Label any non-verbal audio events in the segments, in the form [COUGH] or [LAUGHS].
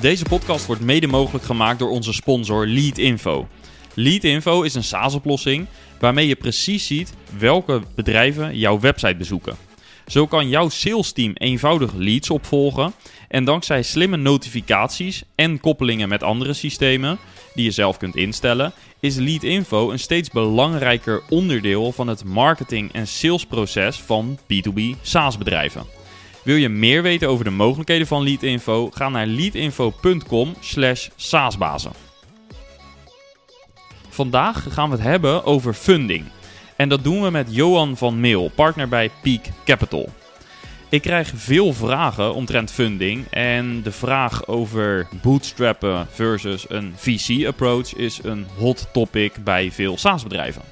Deze podcast wordt mede mogelijk gemaakt door onze sponsor Leadinfo. Leadinfo is een SaaS-oplossing waarmee je precies ziet welke bedrijven jouw website bezoeken. Zo kan jouw salesteam eenvoudig leads opvolgen en dankzij slimme notificaties en koppelingen met andere systemen die je zelf kunt instellen, is Leadinfo een steeds belangrijker onderdeel van het marketing- en salesproces van B2B SaaS-bedrijven. Wil je meer weten over de mogelijkheden van Leadinfo? Ga naar leadinfo.com slash saasbazen. Vandaag gaan we het hebben over funding. En dat doen we met Johan van Meel, partner bij Peak Capital. Ik krijg veel vragen omtrent funding en de vraag over bootstrappen versus een VC-approach is een hot topic bij veel SaaS-bedrijven.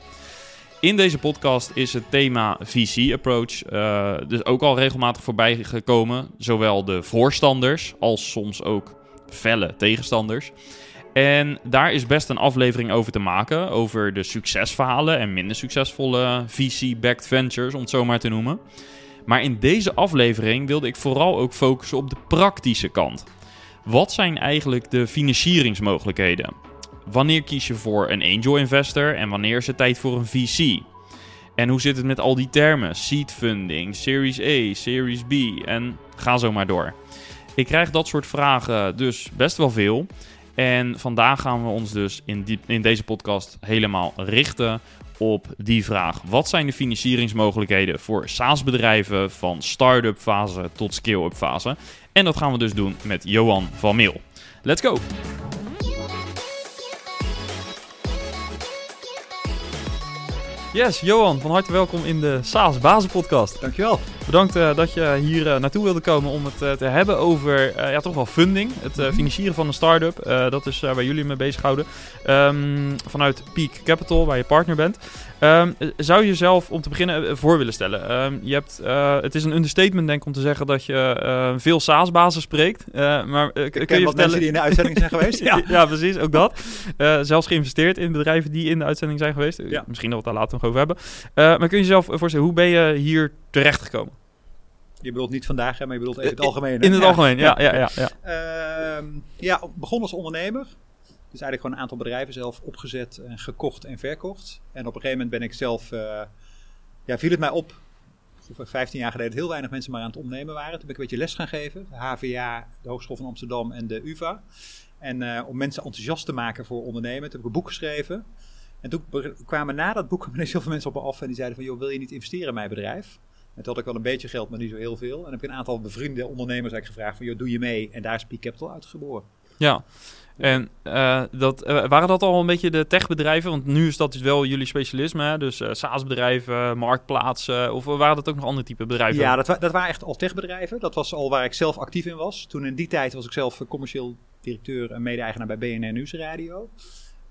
In deze podcast is het thema VC-approach uh, dus ook al regelmatig voorbij gekomen. Zowel de voorstanders als soms ook felle tegenstanders. En daar is best een aflevering over te maken. Over de succesverhalen en minder succesvolle VC-backed ventures, om het zo maar te noemen. Maar in deze aflevering wilde ik vooral ook focussen op de praktische kant. Wat zijn eigenlijk de financieringsmogelijkheden? Wanneer kies je voor een angel investor en wanneer is het tijd voor een VC? En hoe zit het met al die termen? Seed funding, Series A, Series B en ga zo maar door. Ik krijg dat soort vragen dus best wel veel. En vandaag gaan we ons dus in, die, in deze podcast helemaal richten op die vraag. Wat zijn de financieringsmogelijkheden voor SaaS-bedrijven van start-up fase tot scale-up fase? En dat gaan we dus doen met Johan van Meel. Let's go! Yes, Johan, van harte welkom in de SaaS Bazen Podcast. Dankjewel. Bedankt uh, dat je hier uh, naartoe wilde komen om het uh, te hebben over ja, toch wel funding. Het -hmm. financieren van een start-up. dat is waar jullie mee bezighouden. Um, vanuit Peak Capital, waar je partner bent. Um, zou je jezelf om te beginnen voor willen stellen? Um, je hebt, het is een understatement denk ik om te zeggen dat je veel SaaS-bazen spreekt. maar kun je vertellen... mensen die in de uitzending zijn geweest? [LAUGHS] ja, ja, precies, ook dat. zelfs geïnvesteerd in bedrijven die in de uitzending zijn geweest. Ja. Misschien dat we het daar later nog over hebben. maar kun je jezelf voorstellen, hoe ben je hier terechtgekomen? Je bedoelt niet vandaag, hè, maar je bedoelt even het algemeen. In het ja. algemeen, ja. Ja, ja, ja. ja. Uh, ja, begon als ondernemer. Dus eigenlijk gewoon een aantal bedrijven zelf opgezet, en gekocht en verkocht. En op een gegeven moment ben ik zelf, uh, ja, viel het mij op, 15 jaar geleden, dat heel weinig mensen maar aan het ondernemen waren. Toen ben ik een beetje les gaan geven. De HVA, de Hogeschool van Amsterdam en de UvA. En uh, om mensen enthousiast te maken voor ondernemen, toen heb ik een boek geschreven. En toen kwamen na dat boek [LAUGHS] heel veel mensen op me af en die zeiden van, joh, wil je niet investeren in mijn bedrijf? En toen had ik wel een beetje geld, maar niet zo heel veel. En heb ik een aantal bevriende ondernemers eigenlijk gevraagd van, joh, doe je mee? En daar is Peak Capital uitgeboren. Ja, en uh, dat, uh, waren dat al een beetje de techbedrijven? Want nu is dat dus wel jullie specialisme, hè? dus uh, SaaS-bedrijven, marktplaatsen, of waren dat ook nog andere type bedrijven? Ja, dat, wa dat waren echt al techbedrijven. Dat was al waar ik zelf actief in was. Toen in die tijd was ik zelf commercieel directeur en mede-eigenaar bij BNN Nieuwsradio.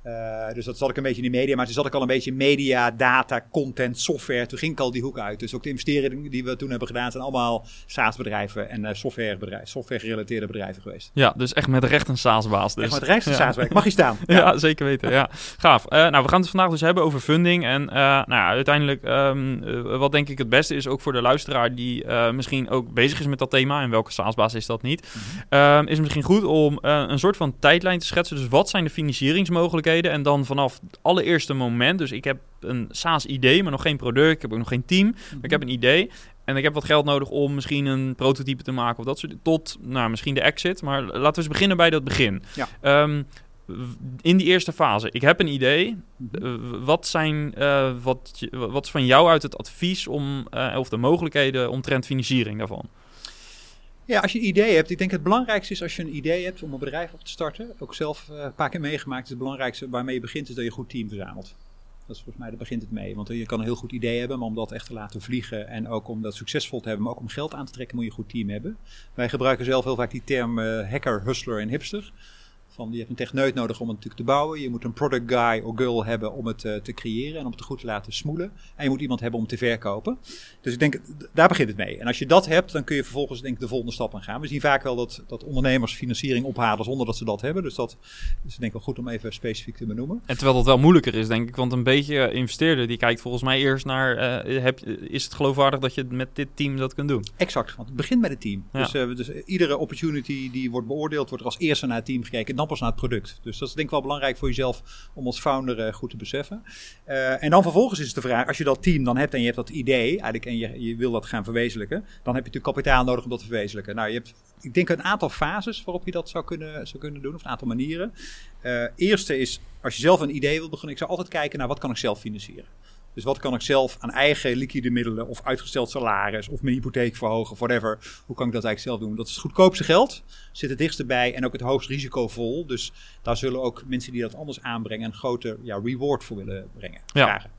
Uh, dus dat zat ik een beetje in die media, maar toen zat ik al een beetje in media, data, content, software. Toen ging ik al die hoek uit. Dus ook de investeringen die we toen hebben gedaan zijn allemaal SaaS-bedrijven en uh, softwarebedrijven, software-gerelateerde bedrijven geweest. Ja, dus echt met recht een SaaS-baas. Dus. Echt met recht een ja. SaaS-baas. Mag je staan? Ja. [LAUGHS] ja, zeker weten. Ja. Gaaf. Uh, nou, we gaan het vandaag dus hebben over funding. En nou ja, uiteindelijk, um, wat denk ik het beste is, ook voor de luisteraar die misschien ook bezig is met dat thema. En welke SaaS-baas is dat niet? Mm -hmm. is misschien goed om een soort van tijdlijn te schetsen. Dus wat zijn de financieringsmogelijkheden? En dan vanaf het allereerste moment, dus ik heb een SaaS-idee, maar nog geen product. Ik heb ook nog geen team, maar ik heb een idee. En ik heb wat geld nodig om misschien een prototype te maken of dat soort Tot, nou, misschien de exit. Maar laten we eens beginnen bij dat begin. Ja. Um, in die eerste fase, ik heb een idee. Uh, wat, zijn, uh, wat, wat is van jou uit het advies om, uh, of de mogelijkheden omtrent financiering daarvan? Ja, als je een idee hebt, ik denk het belangrijkste is als je een idee hebt om een bedrijf op te starten. Ook zelf uh, een paar keer meegemaakt, het belangrijkste waarmee je begint is dat je een goed team verzamelt. Dat is volgens mij, daar begint het mee. Want je kan een heel goed idee hebben, maar om dat echt te laten vliegen en ook om dat succesvol te hebben, maar ook om geld aan te trekken, moet je een goed team hebben. Wij gebruiken zelf heel vaak die term uh, hacker, hustler en hipster. Van, je hebt een techneut nodig om het natuurlijk te bouwen. Je moet een product guy of girl hebben om het uh, te creëren en om het goed te laten smoelen. En je moet iemand hebben om te verkopen. Dus ik denk, daar begint het mee. En als je dat hebt, dan kun je vervolgens denk ik de volgende stap aan gaan. We zien vaak wel dat, dat ondernemers financiering ophalen zonder dat ze dat hebben. Dus dat is denk ik wel goed om even specifiek te benoemen. En terwijl dat wel moeilijker is, denk ik. Want een beetje investeerder die kijkt volgens mij eerst naar, uh, heb, is het geloofwaardig dat je met dit team dat kunt doen? Exact, want het begint met het team. Ja. Dus, uh, dus iedere opportunity die wordt beoordeeld, wordt er als eerste naar het team gekeken. Dan pas naar het product. Dus dat is denk ik wel belangrijk voor jezelf om als founder uh, goed te beseffen. Uh, en dan vervolgens is de vraag, als je dat team dan hebt en je hebt dat idee, eigenlijk, en je, je wil dat gaan verwezenlijken, dan heb je natuurlijk kapitaal nodig om dat te verwezenlijken. Nou, je hebt, ik denk een aantal fases waarop je dat zou kunnen, zou kunnen doen, of een aantal manieren. Uh, eerste is, als je zelf een idee wil beginnen, ik zou altijd kijken naar wat kan ik zelf financieren. Dus wat kan ik zelf aan eigen liquide middelen of uitgesteld salaris of mijn hypotheek verhogen, whatever. Hoe kan ik dat eigenlijk zelf doen? Dat is het goedkoopste geld, zit het dichtst bij en ook het hoogst risicovol. Dus daar zullen ook mensen die dat anders aanbrengen een grote ja, reward voor willen brengen. Ja. Vragen.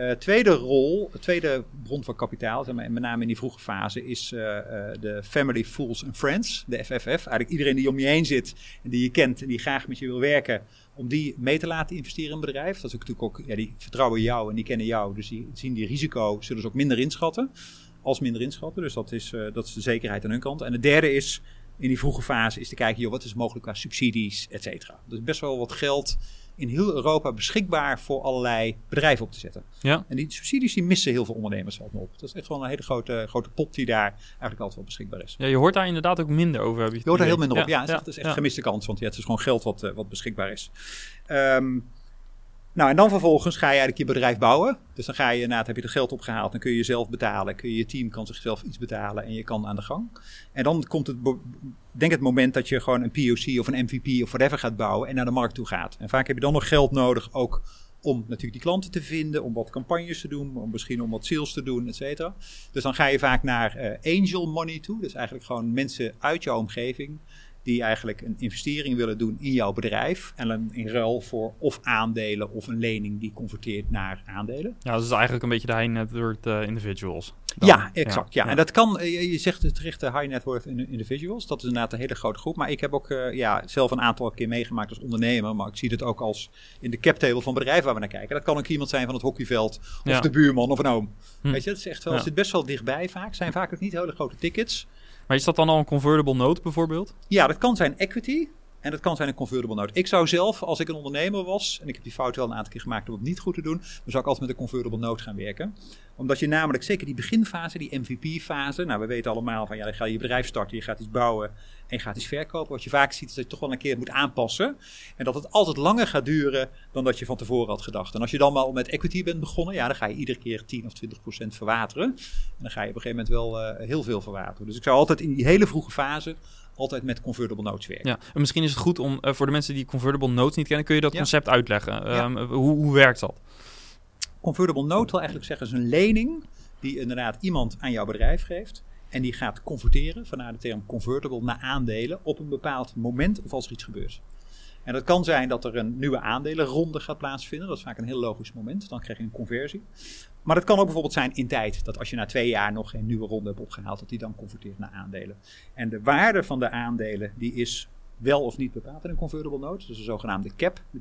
Uh, tweede rol, tweede bron van kapitaal, zeg maar, met name in die vroege fase, is uh, uh, de Family, Fools and Friends, de FFF. Eigenlijk iedereen die om je heen zit en die je kent en die graag met je wil werken, om die mee te laten investeren in een bedrijf. Dat is natuurlijk ook, ja, die vertrouwen jou en die kennen jou, dus die zien die risico, zullen ze ook minder inschatten, als minder inschatten. Dus dat is, dat is de zekerheid aan hun kant. En de derde is, in die vroege fase, is te kijken, joh, wat is mogelijk qua subsidies, et cetera. Dus best wel wat geld in heel Europa beschikbaar voor allerlei bedrijven op te zetten. Ja. En die subsidies die missen heel veel ondernemers valt me op. Dat is echt wel een hele grote, grote pot die daar eigenlijk altijd wel beschikbaar is. Ja, je hoort daar inderdaad ook minder over. Heb je, je hoort daar heel minder op. Ja, ja, het is echt gemiste kans, want het is gewoon geld wat, uh, wat beschikbaar is. Um, nou, en dan vervolgens ga je eigenlijk je bedrijf bouwen. Dus dan ga je, nou, heb je het geld opgehaald, dan kun je jezelf betalen. Kun je, je team kan zichzelf iets betalen en je kan aan de gang. En dan komt het, denk het moment dat je gewoon een POC of een MVP of whatever gaat bouwen en naar de markt toe gaat. En vaak heb je dan nog geld nodig ook om natuurlijk die klanten te vinden, om wat campagnes te doen, om misschien om wat sales te doen, et cetera. Dus dan ga je vaak naar uh, angel money toe. Dus eigenlijk gewoon mensen uit jouw omgeving die eigenlijk een investering willen doen in jouw bedrijf. En dan in ruil voor of aandelen of een lening die converteert naar aandelen. Ja, dat is eigenlijk een beetje de high net worth uh, individuals. Dan. Ja, exact. Ja. ja. En dat kan, je zegt het terecht, de high net worth individuals. Dat is inderdaad een hele grote groep. Maar ik heb ook uh, ja, zelf een aantal keer meegemaakt als ondernemer. Maar ik zie het ook als in de cap table van bedrijven waar we naar kijken. Dat kan ook iemand zijn van het hockeyveld. Of ja. de buurman of een oom. Hm. Weet je, het is echt wel, ja. zit best wel dichtbij vaak. Zijn vaak ook niet hele grote tickets. Maar is dat dan al een convertible note bijvoorbeeld? Ja, dat kan zijn equity. En dat kan zijn een convertible note. Ik zou zelf, als ik een ondernemer was, en ik heb die fout wel een aantal keer gemaakt om het niet goed te doen, dan zou ik altijd met een convertible note gaan werken. Omdat je namelijk, zeker die beginfase, die MVP-fase, nou we weten allemaal van ja, dan ga je je bedrijf starten, je gaat iets bouwen en je gaat iets verkopen. Wat je vaak ziet is dat je toch wel een keer moet aanpassen. En dat het altijd langer gaat duren dan dat je van tevoren had gedacht. En als je dan mal met equity bent begonnen, ja, dan ga je iedere keer 10 of 20 procent verwateren. En dan ga je op een gegeven moment wel uh, heel veel verwateren. Dus ik zou altijd in die hele vroege fase altijd met convertible notes werken. Ja, en misschien is het goed om uh, voor de mensen die convertible notes niet kennen, kun je dat ja. concept uitleggen? Ja. Um, hoe, hoe werkt dat? Convertible note wil eigenlijk zeggen is een lening die inderdaad iemand aan jouw bedrijf geeft. En die gaat converteren, vandaar de term convertible, naar aandelen op een bepaald moment of als er iets gebeurt. En dat kan zijn dat er een nieuwe aandelenronde gaat plaatsvinden. Dat is vaak een heel logisch moment. Dan krijg je een conversie. Maar dat kan ook bijvoorbeeld zijn in tijd. Dat als je na twee jaar nog geen nieuwe ronde hebt opgehaald, dat die dan converteert naar aandelen. En de waarde van de aandelen, die is wel of niet bepaald in een convertible note. Dus de zogenaamde cap, de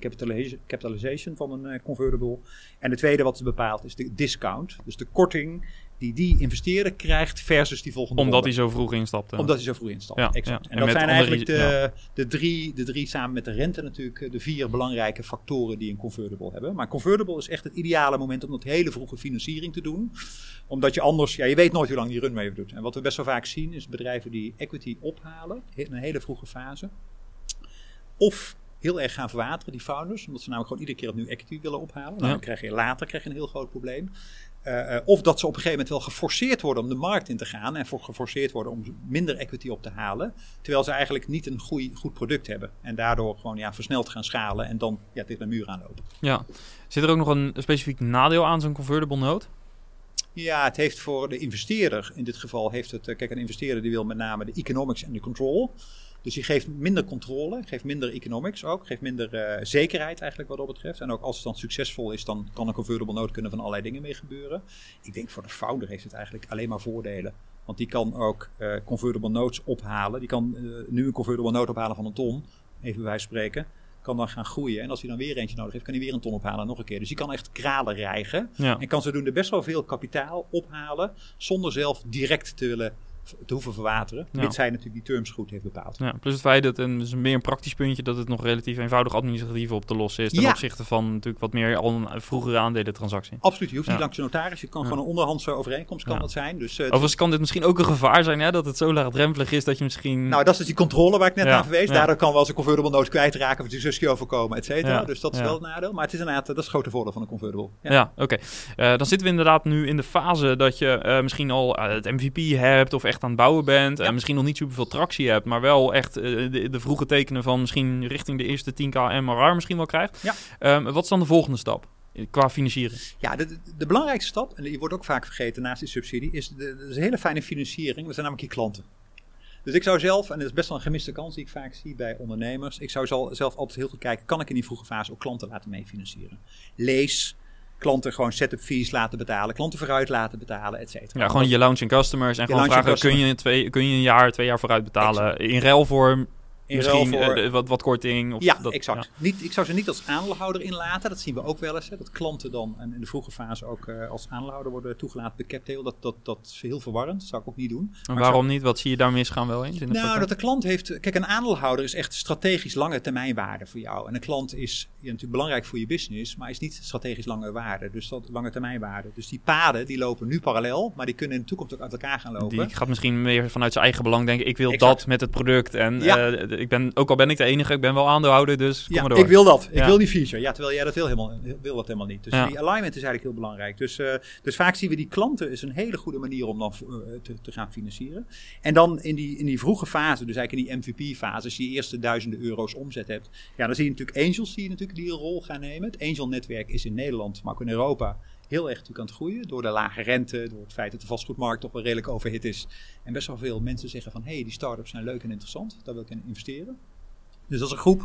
capitalization, van een uh, convertible. En de tweede wat is bepaald is de discount. Dus de korting die die investeerder krijgt versus die volgende Omdat ronde. hij zo vroeg instapte. Omdat hij zo vroeg instapte, ja, exact. Ja. En, En dat zijn eigenlijk de, ja. de, drie, de drie, samen met de rente natuurlijk, de vier belangrijke factoren die een convertible hebben. Maar convertible is echt het ideale moment om dat hele vroege financiering te doen. Omdat je anders, ja, je weet nooit hoe lang die runway doet. En wat we best wel vaak zien is bedrijven die equity ophalen in een hele vroege fase. Of heel erg gaan verwateren, die founders. Omdat ze namelijk gewoon iedere keer opnieuw equity willen ophalen. Nou, dan krijg je later krijg je een heel groot probleem. Eh, eh, of dat ze op een gegeven moment wel geforceerd worden om de markt in te gaan. En voor geforceerd worden om minder equity op te halen. Terwijl ze eigenlijk niet een goeie, goed product hebben. En daardoor gewoon ja, versneld gaan schalen. En dan ja, tegen een muur aanlopen. Ja. Zit er ook nog een specifiek nadeel aan zo'n convertible note? Ja, het heeft voor de investeerder, in dit geval heeft het, eh, kijk een investeerder die wil met name de economics en de control. Dus die geeft minder controle, geeft minder economics ook, geeft minder eh, zekerheid eigenlijk wat dat betreft. En ook als het dan succesvol is, dan kan een convertible note kunnen van allerlei dingen mee gebeuren. Ik denk voor de founder heeft het eigenlijk alleen maar voordelen. Want die kan ook uh, convertible notes ophalen. Die kan nu een convertible note ophalen van een ton, even bij spreken. Kan dan gaan groeien. En als hij dan weer eentje nodig heeft, kan hij weer een ton ophalen nog een keer. Dus die kan echt kralen rijgen. Ja. En kan zodoende best wel veel kapitaal ophalen. Zonder zelf direct te willen te hoeven verwateren. Ja. Mits hij natuurlijk die terms goed heeft bepaald. Ja, plus het feit dat het is meer een praktisch puntje dat het nog relatief eenvoudig administratief op te lossen is ten Ja. opzichte van natuurlijk wat meer al een vroegere aandelentransactie. Absoluut, je hoeft niet langs de notaris. Je kan gewoon een onderhandse overeenkomst kan dat zijn. Dus, eh, Overigens kan dit misschien ook een gevaar zijn, hè, dat het zo laagdrempelig is dat je misschien... nou, dat is dus die controle waar ik net aan verwees. Daardoor kan wel eens een convertible note kwijtraken of discussie overkomen, et cetera. Dus dat is wel het nadeel. Maar het is inderdaad, dat is het grote voordeel van een convertible. Ja, oké. Eh, dan zitten we inderdaad nu in de fase dat je eh, misschien al eh, het MVP hebt of echt aan het bouwen bent. Ja. En misschien nog niet superveel tractie hebt, maar wel echt eh, de, de vroege tekenen van misschien richting de eerste 10k MRR misschien wel krijgt. Ja. Ehm, wat is dan de volgende stap qua financiering? Ja, de, de- belangrijkste stap, en die wordt ook vaak vergeten naast die subsidie, is de, de, is een hele fijne financiering. Dat zijn namelijk je klanten. Dus ik zou zelf, en dat is best wel een gemiste kans die ik vaak zie bij ondernemers, ik zou zelf altijd heel goed kijken, kan ik in die vroege fase ook klanten laten meefinancieren? Lees, klanten gewoon setup fees laten betalen, klanten vooruit laten betalen, et cetera. Ja, gewoon je launching customers en Je gewoon vragen, kun je, twee, kun je een jaar, twee jaar vooruit betalen? In ruil voor In misschien ruil voor- eh, wat, wat korting? Of Ja, dat, exact. Niet, ik zou ze niet als aandeelhouder inlaten. Dat zien we ook wel eens. Hè, dat klanten dan en in de vroege fase ook eh, als aandeelhouder worden toegelaten bij CapTail. Dat, dat, dat is heel verwarrend. Dat zou ik ook niet doen. En Maar waarom niet? Wat zie je daar misgaan wel eens? In de Nou, dat de klant heeft. Kijk, een aandeelhouder is echt strategisch lange termijn waarde voor jou. En een klant is ja, natuurlijk belangrijk voor je business, maar is niet strategisch lange waarde. Dus dat lange termijn waarde. Dus die paden die lopen nu parallel, maar die kunnen in de toekomst ook uit elkaar gaan lopen. Die gaat misschien meer vanuit zijn eigen belang denken. Ik wil Exact. dat met het product. En Ja. eh, ik ben, ook al ben ik de enige, ik ben wel aandeelhouder, dus kom Ja, maar door. ik wil dat. Ik Ja. wil die feature. Ja, terwijl jij dat wil, helemaal, wil dat helemaal niet. Dus Ja. die alignment is eigenlijk heel belangrijk. Dus, eh, dus vaak zien we die klanten is een hele goede manier om dan eh, te, te gaan financieren. En dan in die, in die vroege fase, dus eigenlijk in die MVP-fase, als je die eerste duizenden euro's omzet hebt, ja, dan zie je natuurlijk angels die, natuurlijk die een rol gaan nemen. Het angel-netwerk is in Nederland, maar ook in Europa, heel erg natuurlijk aan het groeien. Door de lage rente, door het feit dat de vastgoedmarkt toch wel redelijk overhit is. En best wel veel mensen zeggen van, hé, hey, die start-ups zijn leuk en interessant, daar wil ik in investeren. Dus dat is een groep.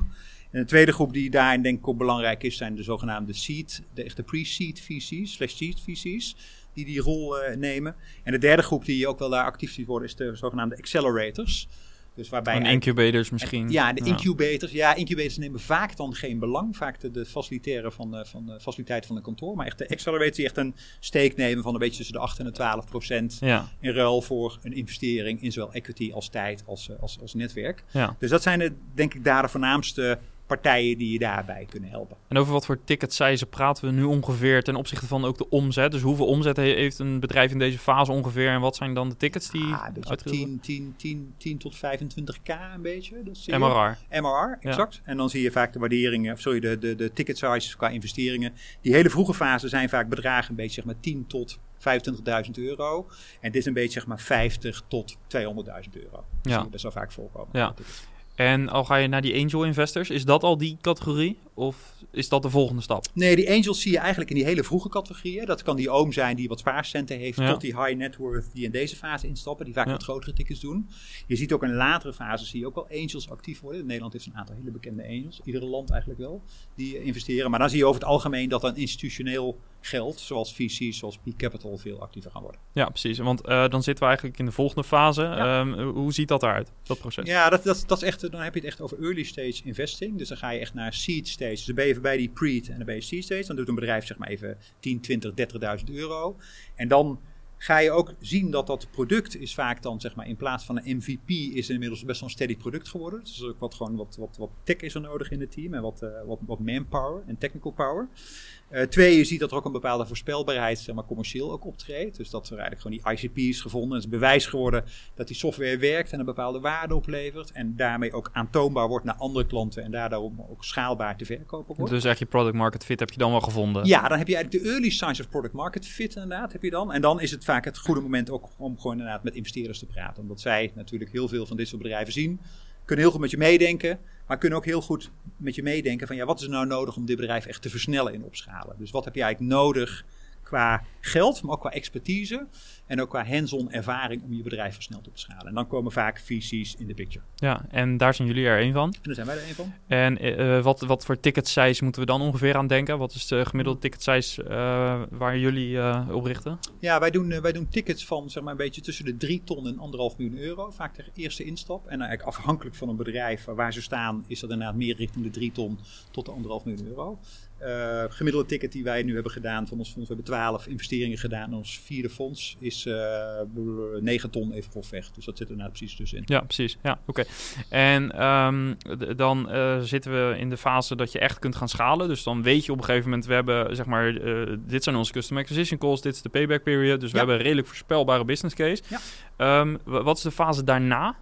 En de tweede groep die daarin denk ik ook belangrijk is, zijn de zogenaamde seed, de echte pre-seed VC's, slash seed VC's, die die rol eh, nemen. En de derde groep die ook wel daar actief ziet worden, is de zogenaamde accelerators. Dus waarbij En incubators misschien. ja, de incubators. Ja, incubators nemen vaak dan geen belang. Vaak de, de faciliteren van de, van de faciliteit van een kantoor. Maar echt de accelerators die echt een steek nemen van een beetje tussen de 8 en de 12 procent. Ja, In ruil voor een investering in zowel equity als tijd als, eh, als, als netwerk. ja. Dus dat zijn de, denk ik daar de voornaamste partijen die je daarbij kunnen helpen. En over wat voor ticket size praten we nu ongeveer ten opzichte van ook de omzet? Dus hoeveel omzet he- heeft een bedrijf in deze fase ongeveer? En wat zijn dan de tickets die Ah, een beetje uitgedeeld 10, 10, 10, 10 tot 25k een beetje. Dat zie je. worden? MRR. MRR, exact. En dan zie je vaak de waarderingen, of sorry, de, de, de ticket sizes qua investeringen. Die hele vroege fase zijn vaak bedragen een beetje zeg maar 10 tot 25.000 euro. En dit is een beetje zeg maar 50 tot 200.000 euro. Dat Ja. best wel vaak voorkomen. Ja. En al ga je naar die angel investors, is dat al die categorie? Of is dat de volgende stap? Nee, die angels zie je eigenlijk in die hele vroege categorieën. Dat kan die oom zijn die wat spaarcenten heeft, Ja. tot die high net worth die in deze fase instappen, die vaak Ja. wat grotere tickets doen. Je ziet ook in latere fases zie je ook wel angels actief worden. Nederland heeft een aantal hele bekende angels, iedere land eigenlijk wel, die eh, investeren. Maar dan zie je over het algemeen dat dan institutioneel geld, zoals VC's, zoals P Capital, veel actiever gaan worden. Ja, precies. Want eh, dan zitten we eigenlijk in de volgende fase. Ja. Ehm, hoe ziet dat eruit, dat proces? Ja, dat, dat, dat is echt, dan heb je het echt over early stage investing. Dus dan ga je echt naar seed stage. Dus dan ben je bij die pre en dan ben je seed stage. Dan doet een bedrijf zeg maar even 10, 20, 30.000 euro. En dan ga je ook zien dat dat product is vaak dan zeg maar in plaats van een MVP is inmiddels best wel een steady product geworden. Dus ook wat, gewoon wat, wat, wat tech is er nodig in het team en wat, eh, wat, wat manpower en technical power. Eh, twee, je ziet dat er ook een bepaalde voorspelbaarheid zeg maar, commercieel ook optreedt. Dus dat er eigenlijk gewoon die ICP's gevonden. Het is bewijs geworden dat die software werkt en een bepaalde waarde oplevert. En daarmee ook aantoonbaar wordt naar andere klanten en daardoor ook schaalbaar te verkopen wordt. Dus echt je product market fit heb je dan wel gevonden. Ja, dan heb je eigenlijk de early signs of product market fit inderdaad, heb je dan. En dan is het vaak het goede moment ook om gewoon inderdaad met investeerders te praten. Omdat zij natuurlijk heel veel van dit soort bedrijven zien. Kunnen heel goed met je meedenken, maar kunnen ook heel goed met je meedenken van ja, wat is er nou nodig om dit bedrijf echt te versnellen in opschalen. Dus wat heb je eigenlijk nodig qua geld, maar ook qua expertise. En ook qua hands-on ervaring om je bedrijf versneld op te schalen. En dan komen vaak VC's in de picture. Ja, en daar zijn jullie er één van. En daar zijn wij er één van. En uh, wat, wat voor ticket size moeten we dan ongeveer aan denken? Wat is de gemiddelde ticket size uh, waar jullie uh, op richten? Ja, wij doen, wij doen tickets van zeg maar een beetje tussen de 3 ton en 1,5 miljoen euro. Vaak de eerste instap. En eigenlijk afhankelijk van een bedrijf waar ze staan, is dat inderdaad meer richting de 3 ton tot de 1,5 miljoen euro. Uh, gemiddelde ticket die wij nu hebben gedaan van ons fonds, we hebben 12 investeringen gedaan. Ons vierde fonds is uh, 9 ton even grofweg. Dus dat zit er nou precies tussenin. Ja, precies. Ja, oké. En um, dan uh, zitten we in de fase dat je echt kunt gaan schalen. Dus dan weet je op een gegeven moment, we hebben zeg maar, dit zijn onze custom acquisition costs, dit is de payback period. Dus we hebben een redelijk voorspelbare business case. Ja. Um, wat is de fase daarna?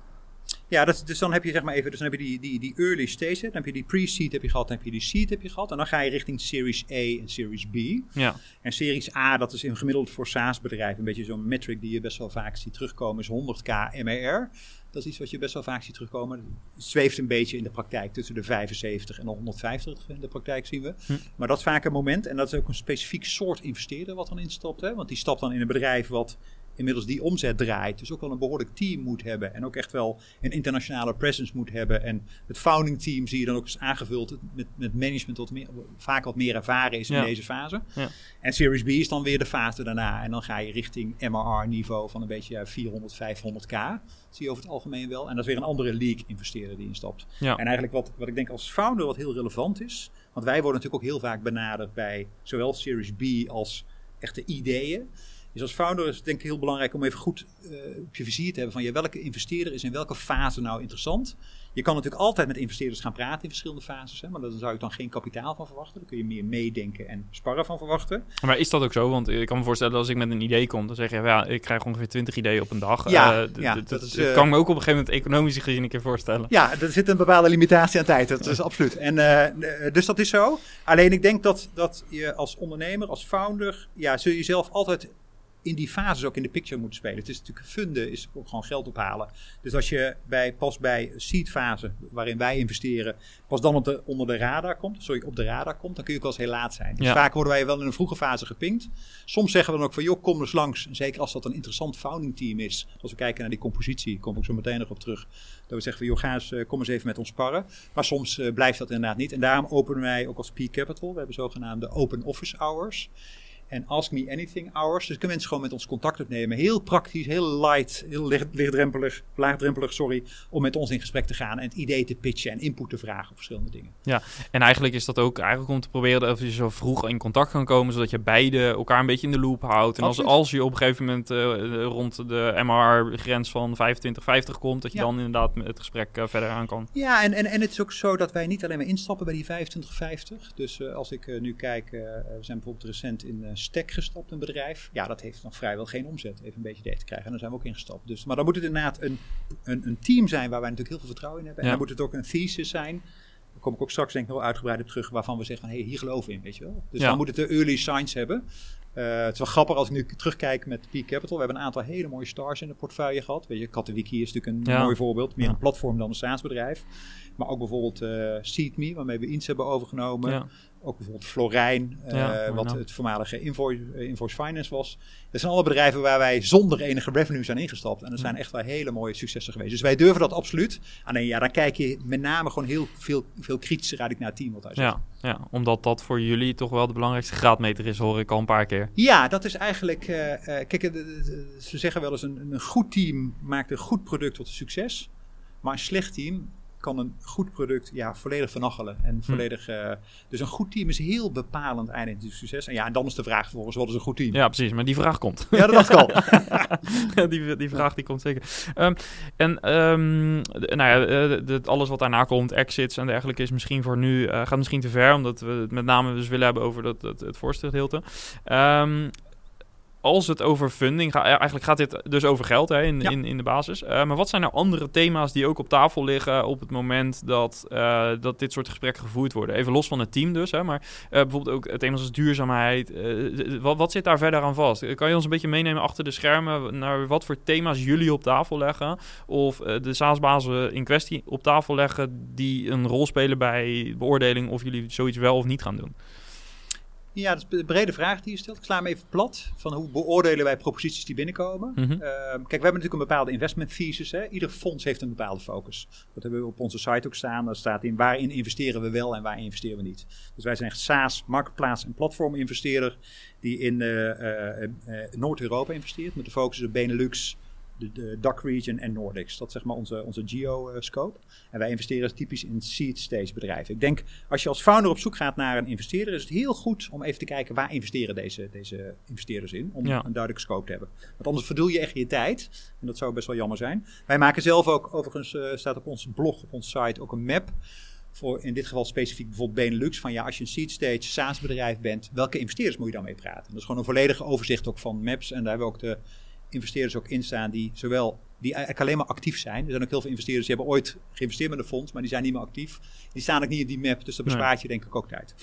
Ja, dat, dus dan heb je zeg maar even, dus dan heb je die, die, die early stage, dan heb je die pre-seed heb je gehad, dan heb je die seed heb je gehad. En dan ga je richting Series A en Series B. Ja. En Series A, dat is in gemiddeld voor SaaS-bedrijven een beetje zo'n metric die je best wel vaak ziet terugkomen, is 100k MAR. Dat is iets wat je best wel vaak ziet terugkomen. Het zweeft een beetje in de praktijk tussen de 75 en de 150 in de praktijk zien we. Hm. Maar dat is vaak een moment. En dat is ook een specifiek soort investeerder wat dan instapt. Hè? Want die stapt dan in een bedrijf wat inmiddels die omzet draait. Dus ook wel een behoorlijk team moet hebben. En ook echt wel een internationale presence moet hebben. En het founding team zie je dan ook eens aangevuld met, met management wat meer, vaak wat meer ervaren is in deze fase. Ja. En Series B is dan weer de fase daarna. En dan ga je richting MRR niveau van een beetje 400, 500k. Zie je over het algemeen wel. En dat is weer een andere league investeerder die instapt. Ja. En eigenlijk wat, wat ik denk als founder wat heel relevant is. Want wij worden natuurlijk ook heel vaak benaderd bij zowel Series B als echte ideeën. Dus als founder is het denk ik heel belangrijk om even goed uh, op je vizier te hebben van ja, welke investeerder is in welke fase nou interessant. Je kan natuurlijk altijd met investeerders gaan praten in verschillende fases, hè, maar daar zou ik dan geen kapitaal van verwachten. Daar kun je meer meedenken en sparren van verwachten. Maar is dat ook zo? Want ik kan me voorstellen als ik met een idee kom, dan zeg je ja, ik krijg ongeveer 20 ideeën op een dag. Ja, uh, ja dat, is, uh, kan me ook op een gegeven moment economisch gezien een keer voorstellen. Ja, er zit een bepaalde limitatie aan tijd. Dat is absoluut. En, dus dat is zo. Alleen ik denk dat, dat je als ondernemer, als founder, ja, zul je jezelf altijd in die fases ook in de picture moet spelen. Het is natuurlijk funden, is ook gewoon geld ophalen. Dus als je bij, pas bij seed fase, waarin wij investeren, pas dan op de, onder de radar komt, sorry, op de radar komt, dan kun je ook wel eens heel laat zijn. Dus Ja. vaak worden wij wel in een vroege fase gepinkt. Soms zeggen we dan ook van, joh, kom eens langs. En zeker als dat een interessant founding team is. Als we kijken naar die compositie, kom ik zo meteen nog op terug. Dat we zeggen van, joh, ga eens, eh, kom eens even met ons sparren. Maar soms eh, blijft dat inderdaad niet. En daarom openen wij ook als P Capital, we hebben zogenaamde open office hours en Ask Me Anything hours. Dus kunnen mensen gewoon met ons contact opnemen. Heel praktisch, heel light, heel licht, lichtdrempelig, laagdrempelig, sorry. Om met ons in gesprek te gaan en het idee te pitchen en input te vragen op verschillende dingen. En eigenlijk is dat ook eigenlijk om te proberen dat je zo vroeg in contact kan komen, zodat je beide elkaar een beetje in de loop houdt. En als, Absoluut. als je op een gegeven moment eh, rond de MR-grens van 25, 50 komt, dat je Ja. dan inderdaad het gesprek eh, verder aan kan. Ja, en, en, en het is ook zo dat wij niet alleen maar instappen bij die 2550. Dus eh, als ik nu kijk, we zijn bijvoorbeeld recent in Stek gestapt, een bedrijf. Ja, dat heeft nog vrijwel geen omzet. Even een beetje idee te krijgen. En daar zijn we ook ingestapt. Dus, maar dan moet het inderdaad een, een, een team zijn waar wij natuurlijk heel veel vertrouwen in hebben. En dan moet het ook een thesis zijn. Daar kom ik ook straks denk ik wel uitgebreid op terug. Waarvan we zeggen hé, hey, hier geloven we in, weet je wel. Dus Ja. dan moet het de early signs hebben. Eh, het is wel grappig als ik nu terugkijk met Peak Capital. We hebben een aantal hele mooie stars in de portefeuille gehad. Weet je, Katowiki is natuurlijk een Ja. mooi voorbeeld. Meer een platform dan een SaaS-bedrijf. Maar ook bijvoorbeeld eh SeedMe, waarmee we iets hebben overgenomen. Ja. Ook bijvoorbeeld Florijn, eh, Ja, wat het voormalige Invoice, Invoice Finance was. Dat zijn alle bedrijven waar wij zonder enige revenue zijn ingestapt. En dat zijn echt wel hele mooie successen geweest. Dus wij durven dat absoluut. Alleen ja, dan kijk je met name gewoon heel veel, veel kritischer eigenlijk naar het team wat zegt. Ja, ja, omdat dat voor jullie toch wel de belangrijkste graadmeter is, hoor ik al een paar keer. Ja, dat is eigenlijk. eh, kijk, ze zeggen wel eens: een, een goed team maakt een goed product tot een succes. Maar een slecht team kan een goed product ja, volledig vernachelen. En volledig, eh, dus een goed team is heel bepalend eindelijk in het succes. En ja, en dan is de vraag vervolgens: wat is een goed team? Ja, precies, maar die vraag komt. Ja, dat dacht ik al. [LAUGHS] die, die vraag die komt zeker. Ehm, en ehm, nou ja, eh, d- alles wat daarna komt, exits en dergelijke, is misschien voor nu eh, gaat misschien te ver, omdat we het met name dus willen hebben over dat, dat, het voorste gedeelte. Ehm, als het over funding gaat, eigenlijk gaat dit dus over geld hè, in, Ja. in, in de basis. Eh, maar wat zijn nou andere thema's die ook op tafel liggen op het moment dat, eh, dat dit soort gesprekken gevoerd worden? Even los van het team dus, hè, maar eh, bijvoorbeeld ook thema's als duurzaamheid. wat, wat zit daar verder aan vast? Kan je ons een beetje meenemen achter de schermen naar wat voor thema's jullie op tafel leggen? Of de SaaS-bazen in kwestie op tafel leggen die een rol spelen bij beoordeling of jullie zoiets wel of niet gaan doen? Ja, dat is een brede vraag die je stelt. Ik sla hem even plat. Van hoe beoordelen wij proposities die binnenkomen? Mhm. Ehm, kijk, we hebben natuurlijk een bepaalde investment thesis. Hè? Ieder fonds heeft een bepaalde focus. Dat hebben we op onze site ook staan. Daar staat in waarin investeren we wel en waar investeren we niet. Dus wij zijn echt SaaS, marktplaats en platform investeerder die in eh, eh, eh, Noord-Europa investeert. Met de focus op Benelux, de, de DAC region en Nordics. Dat is zeg maar onze, onze geo-scope. En wij investeren typisch in seed stage bedrijven. Ik denk, als je als founder op zoek gaat naar een investeerder, is het heel goed om even te kijken waar investeren deze, deze investeerders in. Om Ja. een duidelijke scope te hebben. Want anders verdoel je echt je tijd. En dat zou best wel jammer zijn. Wij maken zelf ook, overigens eh, staat op onze blog, op onze site, ook een map. Voor in dit geval specifiek bijvoorbeeld Benelux. Van ja, als je een seed stage SaaS bedrijf bent, welke investeerders moet je dan mee praten? Dat is gewoon een volledige overzicht ook van maps. En daar hebben we ook de investeerders ook in staan die zowel die eigenlijk alleen maar actief zijn. Er zijn ook heel veel investeerders die hebben ooit geïnvesteerd met een fonds, maar die zijn niet meer actief. Die staan ook niet in die map, dus dat Nee. bespaart je denk ik ook tijd.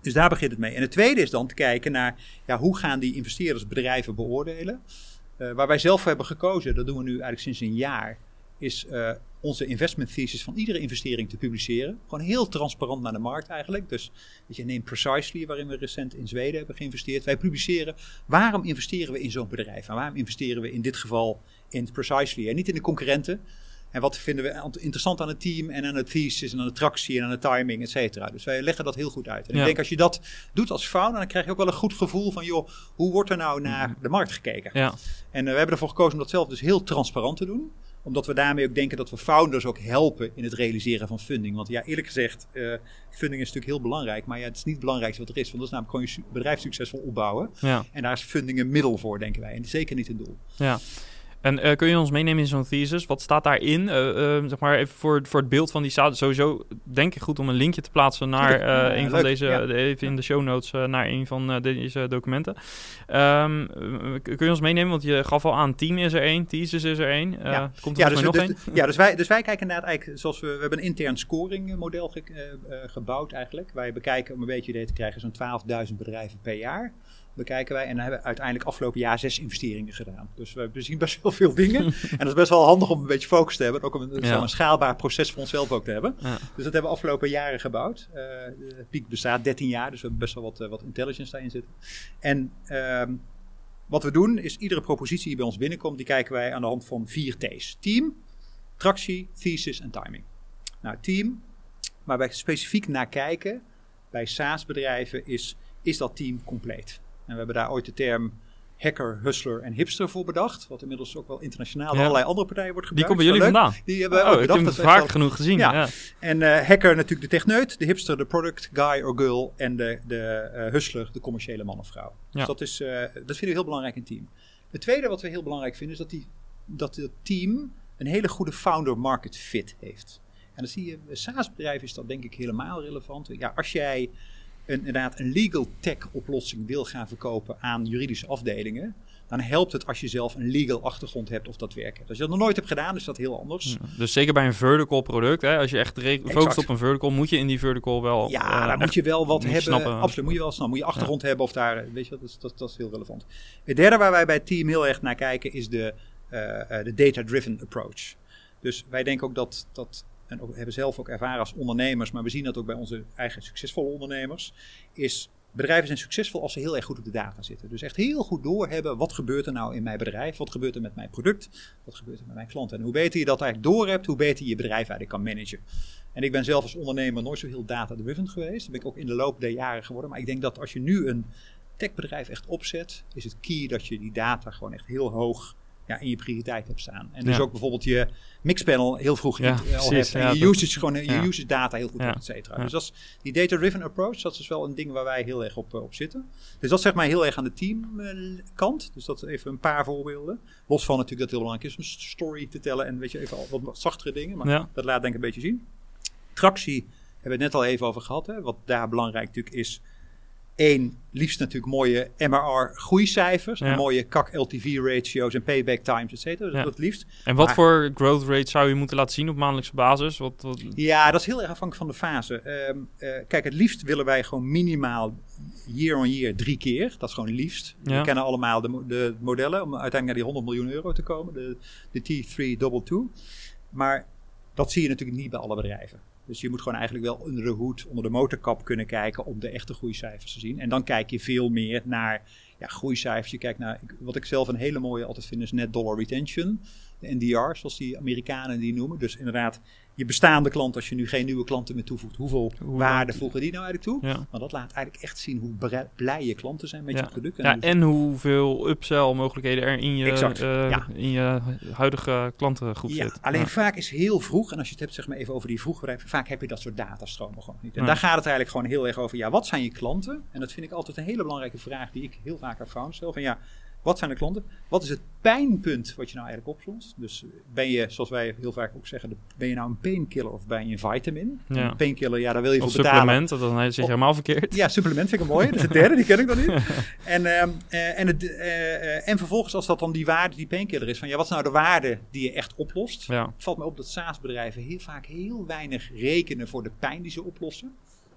Dus daar begint het mee. En het tweede is dan te kijken naar ja, hoe gaan die investeerders bedrijven beoordelen. Eh, waar wij zelf voor hebben gekozen, dat doen we nu eigenlijk sinds een jaar, is eh, onze investment thesis van iedere investering te publiceren. Gewoon heel transparant naar de markt eigenlijk. Dus weet je, neem Precisely, waarin we recent in Zweden hebben geïnvesteerd. Wij publiceren waarom investeren we in zo'n bedrijf en waarom investeren we in dit geval in Precisely en niet in de concurrenten. En wat vinden we ant- interessant aan het team en aan het thesis en aan de tractie en aan de timing, et cetera. Dus wij leggen dat heel goed uit. En Ja. ik denk als je dat doet als founder, dan krijg je ook wel een goed gevoel van, joh, hoe wordt er nou naar de markt gekeken? Ja, En eh, we hebben ervoor gekozen om dat zelf dus heel transparant te doen. Omdat we daarmee ook denken dat we founders ook helpen in het realiseren van funding. Want ja, eerlijk gezegd, eh, funding is natuurlijk heel belangrijk. Maar ja, het is niet het belangrijkste wat er is. Want dat is namelijk gewoon je bedrijf succesvol opbouwen. ja, En daar is funding een middel voor, denken wij. En zeker niet een doel. ja. En eh, kun je ons meenemen in zo'n thesis? Wat staat daarin? Eh, zeg maar even voor, voor het beeld van die zaal. Sowieso denk ik goed om een linkje te plaatsen naar Ja, een van deze, ja. even in de show notes, naar een van deze documenten. Ehm, eh, kun je ons meenemen? Want je gaf al aan, team is er één, thesis is er één. Ja. Komt er Ja, dus, nog dus, ja dus, wij, dus wij kijken inderdaad eigenlijk, zoals we, we hebben een intern scoring model ge- gebouwd eigenlijk. Wij bekijken, om een beetje idee te krijgen, zo'n 12.000 bedrijven per jaar. Bekijken wij en dan hebben we uiteindelijk afgelopen jaar zes investeringen gedaan. Dus we, zien best wel veel dingen. [LAUGHS] en dat is best wel handig om een beetje focus te hebben. Ook om een, Ja. een schaalbaar proces voor onszelf ook te hebben. Ja. Dus dat hebben we afgelopen jaren gebouwd. De Piek bestaat 13 jaar, dus we hebben best wel wat, eh, wat intelligence daarin zitten. En ehm, wat we doen is iedere propositie die bij ons binnenkomt, die kijken wij aan de hand van vier T's. Team, tractie, thesis en timing. Nou, team, waar wij specifiek naar kijken bij SaaS-bedrijven is, is dat team compleet? En we hebben daar ooit de term hacker, hustler en hipster voor bedacht. Wat inmiddels ook wel internationaal door Ja. allerlei andere partijen wordt Die gebruikt. komt bij jullie vandaan. Die hebben we Oh, ook ik heb bedacht. Dat vaak genoeg gezien. Ja. Ja. en eh, hacker natuurlijk de techneut, de hipster de product guy or girl en de, de eh, hustler de commerciële man of vrouw. Ja. Dus dat, is, eh, dat vinden we heel belangrijk in het team. Het tweede wat we heel belangrijk vinden is dat, die, dat het team een hele goede founder market fit heeft. En dan zie je, bij SaaS-bedrijven is dat denk ik helemaal relevant. Ja, als jij inderdaad een legal tech oplossing wil gaan verkopen aan juridische afdelingen, dan helpt het als je zelf een legal achtergrond hebt of dat werkt. Als je dat nog nooit hebt gedaan, is dat heel anders. Ja. Dus zeker bij een vertical product, hè, als je echt focust op een vertical, moet je in die vertical wel. Ja, eh, daar moet je wel wat hebben. snappen. Absoluut, moet je wel snel. Moet je achtergrond hebben of daar, weet je, dat is, dat, dat is heel relevant. Het derde waar wij bij het team heel erg naar kijken is de, eh, eh, de data-driven approach. Dus wij denken ook dat, dat en ook, hebben zelf ook ervaren als ondernemers, maar we zien dat ook bij onze eigen succesvolle ondernemers, is bedrijven zijn succesvol als ze heel erg goed op de data zitten. Dus echt heel goed doorhebben, wat gebeurt er nou in mijn bedrijf, wat gebeurt er met mijn product, wat gebeurt er met mijn klanten. En hoe beter je dat eigenlijk doorhebt, hoe beter je je bedrijf eigenlijk kan managen. En ik ben zelf als ondernemer nooit zo heel data-driven geweest. Dat ben ik ook in de loop der jaren geworden. Maar ik denk dat als je nu een techbedrijf echt opzet, is het key dat je die data gewoon echt heel hoog ja, in je prioriteit hebt staan. En dus ook bijvoorbeeld je mixpanel heel vroeg Ja, in- al hebt. En je usage, gewoon, je ja. usage data heel goed hebt, et cetera. Dus dat is, die data-driven approach, dat is wel een ding waar wij heel erg op, eh, op zitten. Dus dat zeg maar heel erg aan de teamkant. dus dat even een paar voorbeelden. Los van natuurlijk dat het heel belangrijk is om een story te tellen en weet je, even al wat zachtere dingen. Maar Ja. dat laat denk ik een beetje zien. Tractie hebben we het net al even over gehad. Hè. Wat daar belangrijk natuurlijk is. Eén, liefst natuurlijk mooie MRR groeicijfers. Ja. Mooie CAC LTV ratio's en payback times, et cetera. Dat Ja. dat het liefst. En wat Maar- voor growth rate zou je moeten laten zien op maandelijkse basis? Wat, wat, Ja, dat is heel erg afhankelijk van de fase. Ehm, eh, kijk, het liefst willen wij gewoon minimaal year on year drie keer. Dat is gewoon liefst. Ja. We kennen allemaal de, de modellen om uiteindelijk naar die 100 miljoen euro te komen. De, de T3 Double Two. Maar dat zie je natuurlijk niet bij alle bedrijven. Dus je moet gewoon eigenlijk wel onder de hoed, onder de motorkap kunnen kijken om de echte groeicijfers te zien. En dan kijk je veel meer naar ja, groeicijfers. Je kijkt naar, wat ik zelf een hele mooie altijd vind, is net dollar retention. De NDR, zoals die Amerikanen die noemen. Dus inderdaad, je bestaande klant, als je nu geen nieuwe klanten meer toevoegt, hoeveel Hoe waarde voegen die nou eigenlijk toe? Ja. Maar dat laat eigenlijk echt zien hoe blij je klanten zijn met Ja. je product. Ja, dus- en hoeveel upsell mogelijkheden er in je, Exact, eh, ja. in je huidige klantengroep Ja, zit. alleen Ja. vaak is heel vroeg, en als je het hebt zeg maar even over die vroegbedrijven, vaak heb je dat soort datastromen gewoon niet. En Ja. daar gaat het eigenlijk gewoon heel erg over, ja, wat zijn je klanten? En dat vind ik altijd een hele belangrijke vraag die ik heel vaak aan stel. Van ja, wat zijn de klanten? Wat is het pijnpunt wat je nou eigenlijk oplost? Dus ben je, zoals wij heel vaak ook zeggen, ben je nou een painkiller of ben je een vitamin? Ja. Een painkiller, ja, daar wil je Of voor betalen. supplement, dat dan je helemaal verkeerd. Ja, supplement vind ik een mooie. Dat is de derde, die ken ik dan niet. [LAUGHS] En, ehm, eh, en, het, eh, eh, en vervolgens, als dat dan die waarde, die painkiller is, van ja, wat is nou de waarde die je echt oplost? Ja. Het valt me op dat SaaS-bedrijven heel vaak heel weinig rekenen voor de pijn die ze oplossen.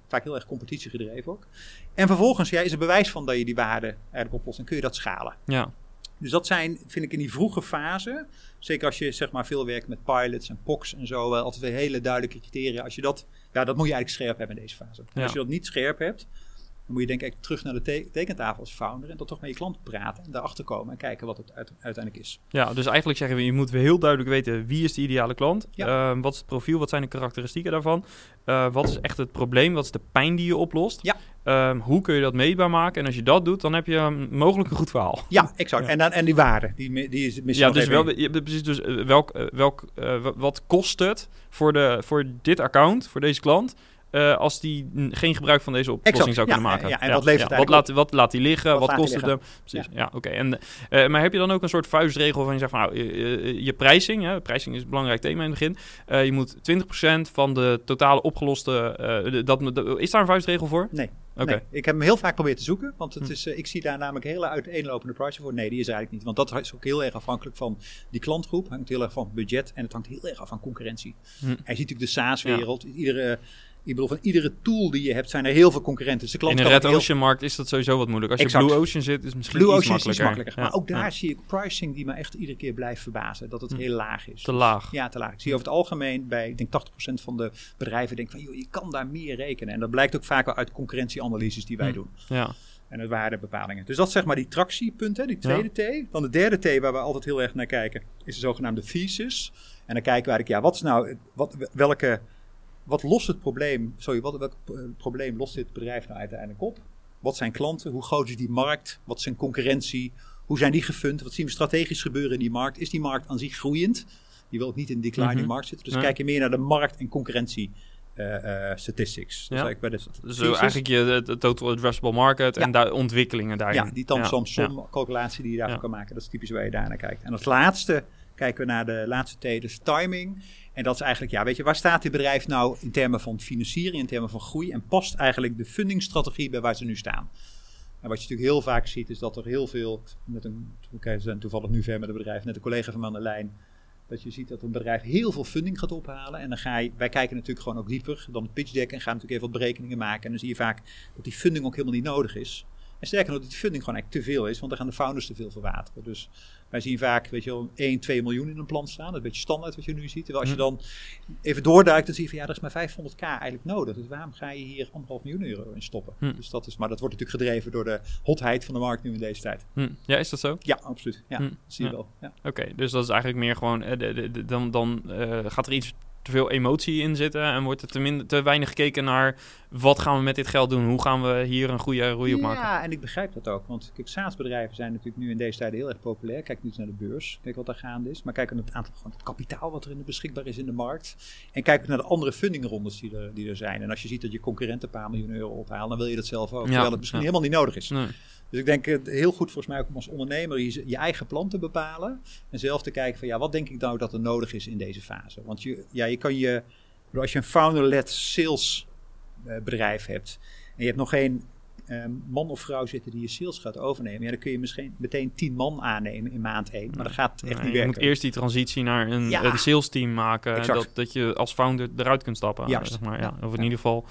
Vaak heel erg competitiegedreven ook. En vervolgens ja, is er bewijs van dat je die waarde eigenlijk oplost en kun je dat schalen. Ja. Dus dat zijn, vind ik in die vroege fase, zeker als je zeg maar veel werkt met pilots en POCs en zo, wel altijd weer hele duidelijke criteria. Als je dat, ja, dat moet je eigenlijk scherp hebben in deze fase. Ja. Als je dat niet scherp hebt, moet je denk ik terug naar de te- tekentafel als founder en dan toch met je klant praten en daarachter komen en kijken wat het uit- uiteindelijk is. ja, dus eigenlijk zeggen we, je moet heel duidelijk weten wie is de ideale klant. Ja. Ehm, wat is het profiel, wat zijn de karakteristieken daarvan? Eh, wat is echt het probleem, wat is de pijn die je oplost? Ja. Ehm, hoe kun je dat meetbaar maken? En als je dat doet, dan heb je um, mogelijk een goed verhaal. Ja, exact. Ja. En, dan, en die waarde, die, die is misschien Ja, dus, wel, precies dus eh, welk, eh, welk, wa- wat kost het voor, de, voor dit account, voor deze klant, eh, als die geen gebruik van deze oplossing Exact, zou ja, kunnen maken? ja, en wat levert het wat, laat, wat laat die liggen? Wat kost het hem? Precies, ja, oké. En eh, Maar heb je dan ook een soort vuistregel van je zegt van nou, eh, je prijzing, hè, prijzing is een belangrijk thema in het begin, je moet 20% van de totale opgeloste, dat, is daar een vuistregel voor? Nee. Oké. Nee, ik heb hem heel vaak proberen te zoeken, want het Hm. is, ik zie daar namelijk hele uiteenlopende pricing voor. Nee, die is eigenlijk niet, want dat is ook heel erg afhankelijk van die klantgroep. hangt heel erg van budget en het hangt heel erg af van concurrentie. Hm. Je ziet natuurlijk de SaaS-wereld. Iedere, ik bedoel, van iedere tool die je hebt, zijn er heel veel concurrenten. Dus de klant In de Red ook heel- Ocean markt is dat sowieso wat moeilijk. Als je Exact. Blue Ocean zit, is het misschien Blue iets Ocean is iets makkelijker. makkelijker. Maar ook daar Ja. zie ik pricing die me echt iedere keer blijft verbazen. Dat het Hm. heel laag is. Te laag. Ja, te laag. Ik zie over het algemeen bij, ik denk 80% van de bedrijven denken van, joh, je kan daar meer rekenen. En dat blijkt ook vaak wel uit concurrentieanalyses die wij Hm. doen. Ja. En het waardebepalingen. Dus dat is zeg maar die tractiepunt, hè, die tweede T. Dan de derde T waar we altijd heel erg naar kijken, is de zogenaamde thesis. En dan kijken we eigenlijk, ja, wat is nou, wat, welke, wat lost het probleem, sorry, wat, welk eh, probleem lost dit bedrijf nou uiteindelijk op? Wat zijn klanten? Hoe groot is die markt? Wat is zijn concurrentie? Hoe zijn die gefund? Wat zien we strategisch gebeuren in die markt? Is die markt aan zich groeiend? Je wil ook niet in declining Mhm. markt zitten. Dus kijk je meer naar de markt- en concurrentie eh, eh, statistics. Dus Ja. eigenlijk bij de Dus eigenlijk je de, total addressable market en daar ontwikkelingen daarin. Ja, die tam Ja, som calculatie die je daarvan Ja. kan maken. Dat is typisch waar je daarnaar kijkt. En als laatste kijken we naar de laatste T, dus timing. En dat is eigenlijk, ja, weet je, waar staat dit bedrijf nou in termen van financiering, in termen van groei? En past eigenlijk de fundingstrategie bij waar ze nu staan? En wat je natuurlijk heel vaak ziet, is dat er heel veel, met een, oké, we zijn toevallig nu ver met een bedrijf, net een collega van me aan de lijn, dat je ziet dat een bedrijf heel veel funding gaat ophalen. En dan ga je, wij kijken natuurlijk gewoon ook dieper dan het pitch deck en gaan natuurlijk even wat berekeningen maken. En dan zie je vaak dat die funding ook helemaal niet nodig is. En sterker nog, dat die funding gewoon eigenlijk te veel is, want dan gaan de founders te veel verwateren. Dus wij zien vaak, weet je wel, 1, 2 miljoen in een plan staan. Dat is een beetje standaard wat je nu ziet. Terwijl als je dan even doorduikt, dan zie je van ja, er is maar 500k eigenlijk nodig. Dus waarom ga je hier anderhalf miljoen euro in stoppen? Hm. Dus dat is, maar dat wordt natuurlijk gedreven door de hotheid van de markt nu in deze tijd. Hm. Ja, is dat zo? Ja, absoluut. Ja, zie je Ja. wel. Ja. Oké, dus dat is eigenlijk meer gewoon, eh, de- de- de- dan, dan eh, gaat er iets te veel emotie in zitten en wordt er te, minder, te weinig gekeken naar wat gaan we met dit geld doen? Hoe gaan we hier een goede groei op maken? Ja, en ik begrijp dat ook. Want kijk, SaaS-bedrijven zijn natuurlijk nu in deze tijden heel erg populair. Kijk niet naar de beurs, kijk wat daar gaande is. Maar kijk naar het aantal gewoon het kapitaal wat er in de beschikbaar is in de markt. En kijk ook naar de andere fundingrondes die er, die er zijn. En als je ziet dat je concurrenten een paar miljoen euro ophalen, dan wil je dat zelf ook. Ja, Terwijl het misschien ja. helemaal niet nodig is. Nee. Dus ik denk het heel goed volgens mij ook om als ondernemer je, je eigen plan te bepalen. En zelf te kijken van ja, wat denk ik nou dat er nodig is in deze fase. Want je, ja, je kan je, als je een founder-led sales eh, bedrijf hebt. En je hebt nog geen eh, man of vrouw zitten die je sales gaat overnemen. Ja, dan kun je misschien meteen tien man aannemen in maand één. Maar dat gaat echt Nee, niet je werken. moet eerst die transitie naar een, Ja. een sales team maken. Exact. Dat, dat je als founder eruit kunt stappen. Zeg maar, ja. Ja. Of in Ja. ieder geval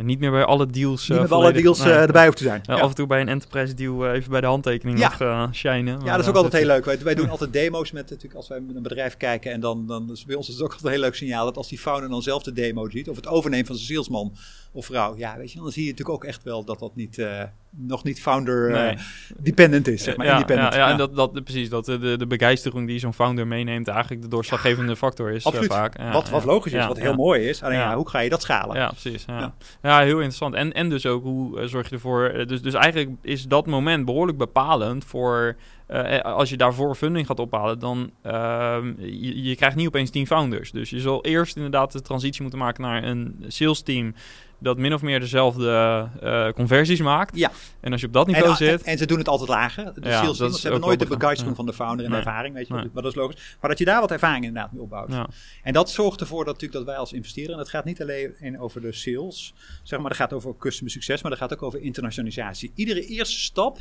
En niet meer bij alle deals. Niet eh, met alle deals nee. eh, erbij hoeft te zijn. Ja, Ja. Af en toe bij een enterprise deal eh, even bij de handtekening Ja. nog eh shinen. Ja, dat is ook altijd heel leuk. Wij, wij doen [LAUGHS] altijd demo's met natuurlijk als wij met een bedrijf kijken. En dan, dan is bij ons is het ook altijd een heel leuk signaal dat als die founder dan zelf de demo ziet, of het overneemt van zijn salesman of vrouw, ja, weet je, dan zie je natuurlijk ook echt wel dat dat niet, eh, nog niet founder eh, dependent is, zeg maar, ja, independent. Ja, ja, Ja. en dat, dat, precies, dat de, de, begeistering die zo'n founder meeneemt eigenlijk de doorslaggevende factor is. eh, Absoluut. vaak. Ja, wat, wat logisch is, wat heel mooi is. Alleen Ja. ja, hoe ga je dat schalen? Ja, precies. Ja, ja. Heel interessant. En, en dus ook hoe eh, zorg je ervoor. eh, dus, dus eigenlijk is dat moment behoorlijk bepalend voor. eh, als je daarvoor funding gaat ophalen, dan ehm je, je krijgt niet opeens 10 founders. Dus je zal eerst inderdaad de transitie moeten maken naar een sales team dat min of meer dezelfde eh, conversies maakt. Ja. En als je op dat niveau en, zit, en ze doen het altijd lager. De Ja, sales dat hebben nooit de begrijpelijk. van de founder en Nee. ervaring, weet je, Nee. maar dat is logisch. Maar dat je daar wat ervaring inderdaad mee opbouwt. ja, En dat zorgt ervoor dat, natuurlijk dat wij als investeerder, en het gaat niet alleen over de sales, zeg maar, dat gaat over customer succes, maar dat gaat ook over internationalisatie. Iedere eerste stap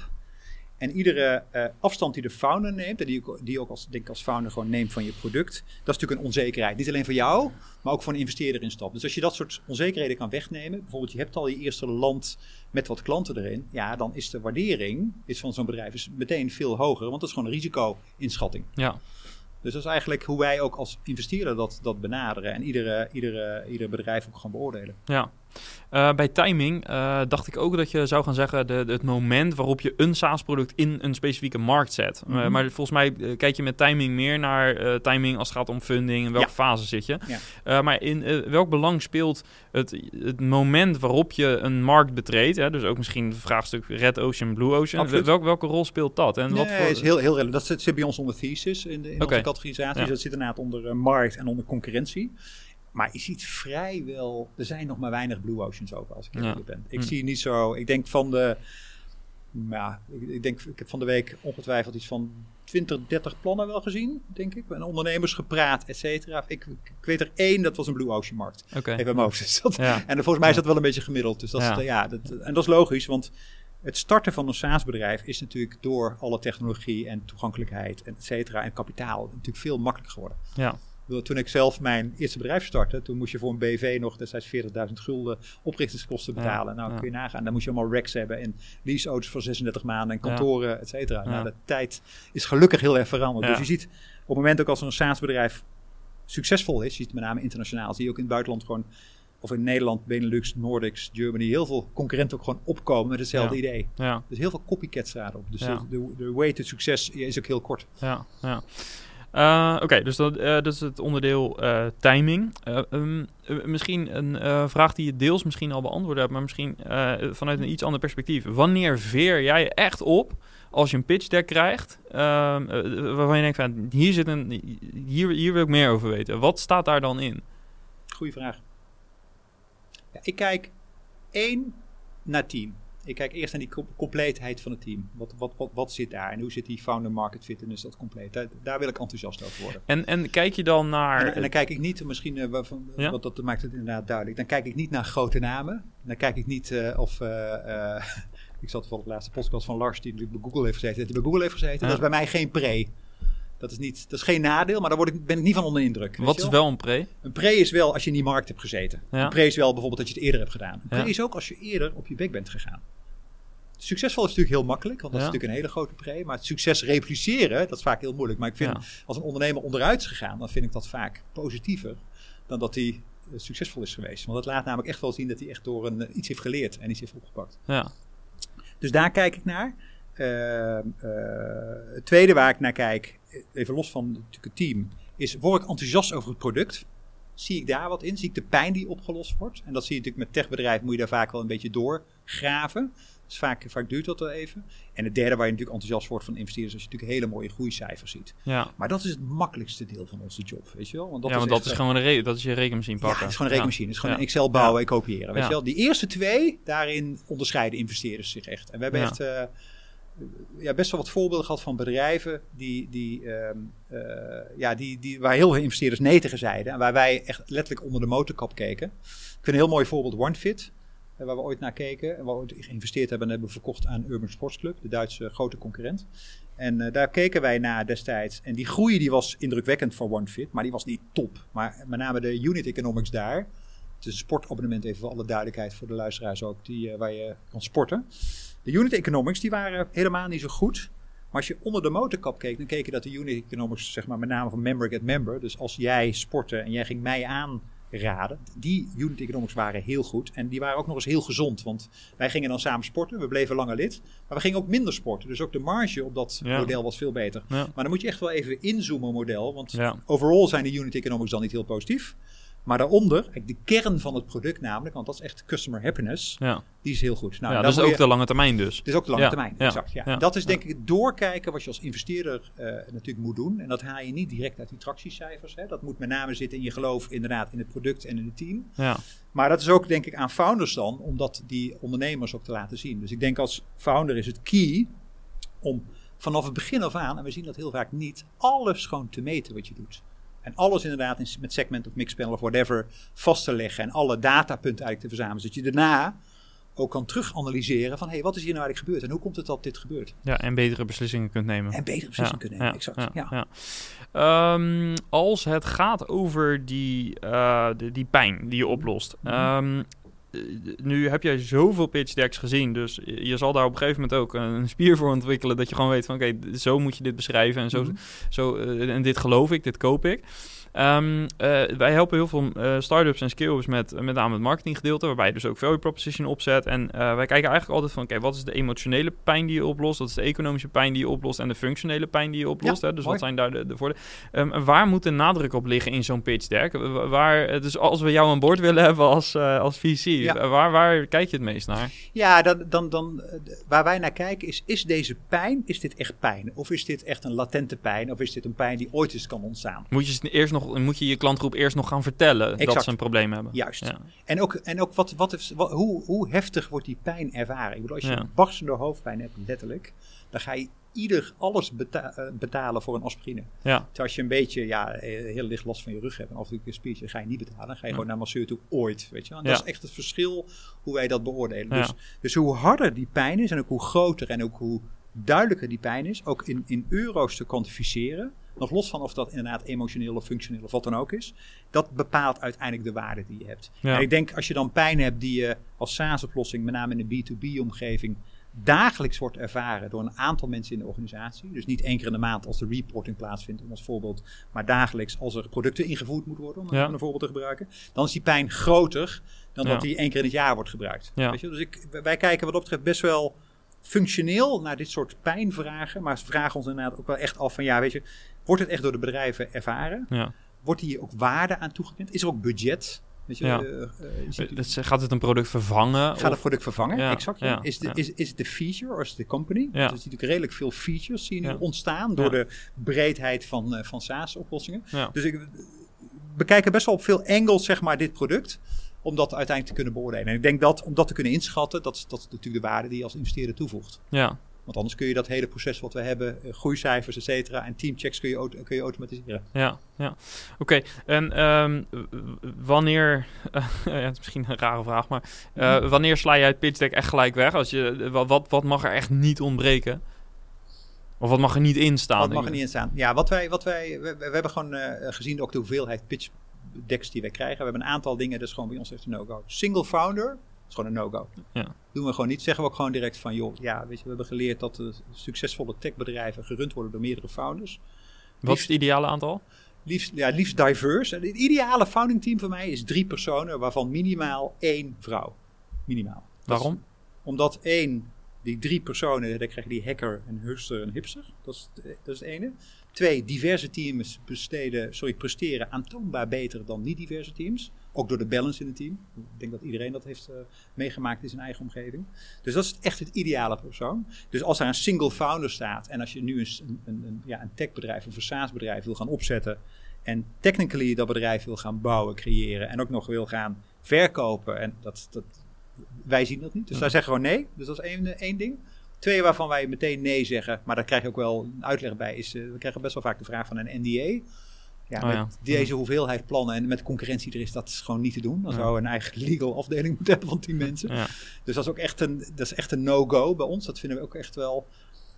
en iedere eh, afstand die de founder neemt, en die, ook- die ook als, denk ik als founder gewoon neemt van je product, dat is natuurlijk een onzekerheid. Niet alleen voor jou, maar ook voor een investeerder in stap. Dus als je dat soort onzekerheden kan wegnemen, bijvoorbeeld je hebt al je eerste land met wat klanten erin, ja, dan is de waardering is van zo'n bedrijf is meteen veel hoger, want dat is gewoon een risico-inschatting. ja, Dus dat is eigenlijk hoe wij ook als investeerder dat, dat benaderen en iedere, iedere, ieder bedrijf ook gaan beoordelen. ja. Eh, bij timing eh, dacht ik ook dat je zou gaan zeggen de, de- het moment waarop je een SaaS-product in een specifieke markt zet. Eh, Mhm. maar volgens mij kijk je met timing meer naar timing als het gaat om funding en welke Ja. fase zit je. Ja. Maar in welk belang speelt het, het moment waarop je een markt betreedt? Hè? Dus ook misschien het vraagstuk Red Ocean, Blue Ocean. Absoluut. Welk, welke rol speelt dat? En wat voor, is heel, heel relevant. Dat zit, zit bij ons onder thesis in, de, in onze categorisatie. Ja. Dat zit inderdaad onder markt en onder concurrentie. Maar je ziet vrijwel, er zijn nog maar weinig Blue Oceans over als ik Ja. eerlijk ben. Ik Hm. zie niet zo, ik denk van de, ja, ik, ik denk, ik heb van de week ongetwijfeld iets van 20, 30 plannen wel gezien, denk ik. En ondernemers gepraat, et cetera. Ik, ik weet er één, dat was een Blue Ocean markt. Oké. Even. Dus dat- Ja. En volgens mij is dat wel een beetje gemiddeld. Dus dat Ja. is, ja, dat, en dat is logisch, want het starten van een SaaS-bedrijf is natuurlijk door alle technologie en toegankelijkheid en et cetera en kapitaal natuurlijk veel makkelijker geworden. Ja. Toen ik zelf mijn eerste bedrijf startte, toen moest je voor een BV nog destijds 40.000 gulden oprichtingskosten Ja, betalen. nou, ja. kun je nagaan. Dan moest je allemaal racks hebben en leaseauto's voor 36 maanden en kantoren, et cetera. Ja. Nou, de tijd is gelukkig heel erg veranderd. Ja. Dus je ziet op het moment ook als een SaaS-bedrijf succesvol is, je ziet het met name internationaal, zie je ook in het buitenland gewoon, of in Nederland, Benelux, Nordics, Germany, heel veel concurrenten ook gewoon opkomen met hetzelfde Ja. idee. Ja. Dus heel veel copycats erop. Dus Ja. de, de way to succes is ook heel kort. Ja, Eh, Oké, dus dat, eh, dat is het onderdeel eh, timing. Eh, ehm, eh, misschien een vraag die je deels misschien al beantwoord hebt, maar misschien vanuit een iets ander perspectief. Wanneer veer jij echt op als je een pitch deck krijgt, ehm, eh, waarvan je denkt van hier zit een, hier, hier wil ik meer over weten. Wat staat daar dan in? Goeie vraag. Ja, ik kijk één naar team. Ik kijk eerst naar die com- compleetheid van het team. Wat, wat, wat, wat zit daar en hoe zit die founder market fit en is dat compleet? Daar, daar wil ik enthousiast over worden. En, en kijk je dan naar... En, en dan kijk ik niet, misschien, waarvan, Ja. want dat maakt het inderdaad duidelijk. Dan kijk ik niet naar grote namen. Dan kijk ik niet eh, of. eh, [LAUGHS] ik zat toevallig de laatste podcast van Lars, die natuurlijk bij Google heeft gezeten. Die bij Google heeft gezeten. Ja. Dat is bij mij geen pre. Dat is, niet, dat is geen nadeel, maar daar word ik, ben ik niet van onder de indruk. wat is wel? wel een pre? Een pre is wel als je in die markt hebt gezeten. Ja. Een pre is wel bijvoorbeeld dat je het eerder hebt gedaan. Een pre Ja. is ook als je eerder op je bek bent gegaan. Succesvol is natuurlijk heel makkelijk, want dat Ja. is natuurlijk een hele grote pre. Maar het succes repliceren, dat is vaak heel moeilijk. Maar ik vind, als een ondernemer onderuit is gegaan, dan vind ik dat vaak positiever dan dat hij eh, succesvol is geweest. Want dat laat namelijk echt wel zien dat hij echt door een, eh, iets heeft geleerd en iets heeft opgepakt. Ja, Dus daar kijk ik naar. Ehm, eh, het tweede waar ik naar kijk, even los van natuurlijk het team, is word ik enthousiast over het product? Zie ik daar wat in? Zie ik de pijn die opgelost wordt? En dat zie je natuurlijk met techbedrijven, moet je daar vaak wel een beetje doorgraven. Dus vaak, vaak duurt dat wel even. En het derde waar je natuurlijk enthousiast wordt van investeerders, is als je natuurlijk hele mooie groeicijfers ziet. ja. Maar dat is het makkelijkste deel van onze job, weet je wel? Want dat ja, want dat is gewoon een re- dat is je rekenmachine pakken. ja, het is gewoon een rekenmachine. Het is gewoon een Excel bouwen en kopiëren. Weet je wel? Die eerste twee, daarin onderscheiden investeerders zich echt. En we hebben echt eh, ja, best wel wat voorbeelden gehad van bedrijven die, die, ehm, eh, ja, die, die, waar heel veel investeerders nee tegen zeiden. En waar wij echt letterlijk onder de motorkap keken. Ik vind een heel mooi voorbeeld OneFit. eh, Waar we ooit naar keken en waar we ooit geïnvesteerd hebben en hebben verkocht aan Urban Sports Club, de Duitse grote concurrent. En eh, daar keken wij naar destijds. En die groei die was indrukwekkend voor OneFit, maar die was niet top. Maar met name de unit economics daar Het is een sportabonnement, even voor alle duidelijkheid voor de luisteraars ook, die, waar je kan sporten. De unit economics die waren helemaal niet zo goed. Maar als je onder de motorkap keek, dan keek je dat de unit economics, zeg maar met name van member get member. Dus als jij sportte en jij ging mij aanraden, die unit economics waren heel goed. En die waren ook nog eens heel gezond, want wij gingen dan samen sporten, we bleven langer lid. Maar we gingen ook minder sporten, dus ook de marge op dat model was veel beter. Maar dan moet je echt wel even inzoomen model, want overal zijn de unit economics dan niet heel positief. Maar daaronder, de kern van het product namelijk, want dat is echt customer happiness, ja. die is heel goed. Nou, ja, dat is ook de lange termijn dus. Dat is ook de lange termijn, exact. Ja. Dat is denk ik het doorkijken wat je als investeerder uh, natuurlijk moet doen. En dat haal je niet direct uit die tractiecijfers. Hè. Dat moet met name zitten in je geloof inderdaad in het product en in het team. Ja. Maar dat is ook denk ik aan founders dan, om dat die ondernemers ook te laten zien. Dus ik denk als founder is het key om vanaf het begin af aan, en we zien dat heel vaak niet, alles gewoon te meten wat je doet. En alles inderdaad in, met segment of mixpanel of whatever vast te leggen. En alle datapunten eigenlijk te verzamelen. Zodat je daarna ook kan teruganalyseren van... hé, hey, wat is hier nou eigenlijk gebeurd? En hoe komt het dat dit gebeurt? Ja, en betere beslissingen kunt nemen. En betere beslissingen kunt nemen, ja, exact. Ja, um, als het gaat over die, uh, die pijn die je oplost... Um, nu heb jij zoveel pitch decks gezien, dus je zal daar op een gegeven moment ook een spier voor ontwikkelen dat je gewoon weet van oké, zo moet je dit beschrijven en zo, mhm. zo uh, en dit geloof ik, dit koop ik. Um, wij helpen heel veel uh, startups en scale met met name het marketinggedeelte, waarbij je dus ook value proposition opzet. En uh, wij kijken eigenlijk altijd van, oké, wat is de emotionele pijn die je oplost? Wat is de economische pijn die je oplost? En de functionele pijn die je oplost? hè? Dus wat zijn daar de, de voordelen? Um, waar moet de nadruk op liggen in zo'n pitch deck? Waar, dus als we jou aan boord willen hebben als, als VC, ja. waar, waar kijk je het meest naar? Ja, dan, dan, dan, waar wij naar kijken is, is deze pijn, is dit echt pijn? Of is dit echt een latente pijn? Of is dit een pijn die ooit eens kan ontstaan? Moet je eerst nog moet je je klantgroep eerst nog gaan vertellen dat ze een probleem hebben. Juist. Ja. En ook, en ook wat, wat, hoe, hoe heftig wordt die pijn ervaren? Ik bedoel, als je een barstende hoofdpijn hebt, letterlijk, dan ga je ieder alles beta eh, betalen voor een aspirine. Ja. Terwijl als je een beetje ja, eh, heel licht last van je rug hebt en af en toe een speech, ga je niet betalen. Dan ga je gewoon naar masseur toe ooit. Weet je? En dat is echt het verschil hoe wij dat beoordelen. Dus, dus hoe harder die pijn is en ook hoe groter en ook hoe duidelijker die pijn is, ook in, in euro's te kwantificeren, nog los van of dat inderdaad emotioneel of functioneel of wat dan ook is. Dat bepaalt uiteindelijk de waarde die je hebt. En ik denk als je dan pijn hebt die je als SaaS-oplossing, met name in de B2B-omgeving, dagelijks wordt ervaren door een aantal mensen in de organisatie. Dus niet één keer in de maand als de reporting plaatsvindt, om als voorbeeld, maar dagelijks als er producten ingevoerd moeten worden, om een voorbeeld te gebruiken. Dan is die pijn groter dan dat die één keer in het jaar wordt gebruikt. Weet je? Dus ik, wij kijken wat dat betreft best wel functioneel naar dit soort pijnvragen, maar vragen ons inderdaad ook wel echt af van ja, weet je, Wordt het echt door de bedrijven ervaren? Ja. Wordt hier ook waarde aan toegekend? Is er ook budget? Weet je, ja. uh, gaat het een product vervangen? Gaat het product vervangen? Ja. Exact. Ja. Is, de, is, is het de feature of is het de company? Ja. Dus natuurlijk redelijk veel features zien nu ontstaan door de breedheid van, uh, van SaaS-oplossingen. Dus ik bekijken best wel op veel angles, zeg maar, dit product. Om dat uiteindelijk te kunnen beoordelen. En ik denk dat om dat te kunnen inschatten, dat, dat is natuurlijk de waarde die je als investeerder toevoegt. Ja, want anders kun je dat hele proces wat we hebben, eh, groeicijfers, et cetera, en teamchecks kun je, kun je automatiseren. Ja, ja. Oké, en um, wanneer, uh, [LAUGHS] ja, het is misschien een rare vraag, maar uh, mm wanneer sla jij het pitch deck echt gelijk weg? Als je, wat, wat mag er echt niet ontbreken? Of wat mag er niet in staan? Wat mag er niet in staan? Ja, wat wij, wat wij, we, we hebben gewoon uh, gezien ook de hoeveelheid pitch decks die wij krijgen. We hebben een aantal dingen, dus gewoon bij ons echt een no-go. Single founder, is gewoon een no-go. Ja. Doen we gewoon niet. Zeggen we ook gewoon direct van, joh, ja, weet je, we hebben geleerd dat de succesvolle techbedrijven gerund worden door meerdere founders. Wat is het ideale aantal? Liefst, ja, liefst diverse. Het ideale founding team voor mij is drie personen, waarvan minimaal één vrouw. Minimaal. Waarom? omdat één, die drie personen, dan krijg je die hacker, een hustler en hipster. Dat is, dat is het ene. Twee, diverse teams besteden, sorry, presteren aantoonbaar beter dan niet-diverse teams. Ook door de balance in het team. Ik denk dat iedereen dat heeft uh, meegemaakt in zijn eigen omgeving. Dus dat is echt het ideale persoon. Dus als er een single founder staat en als je nu een, een, een, ja, een techbedrijf of een SaaS-bedrijf wil gaan opzetten en technically dat bedrijf wil gaan bouwen, creëren en ook nog wil gaan verkopen. En dat, dat, wij zien dat niet. Dus daar zeggen we gewoon nee. Dus dat is één, één ding. Twee waarvan wij meteen nee zeggen, maar daar krijg je ook wel een uitleg bij, is uh, we krijgen best wel vaak de vraag van een NDA. Ja, oh, met deze hoeveelheid plannen en met concurrentie er is dat gewoon niet te doen. Dan zou een eigen legal afdeling moeten hebben van tien mensen. Dus dat is ook echt een, dat is echt een no-go bij ons. Dat vinden we ook echt wel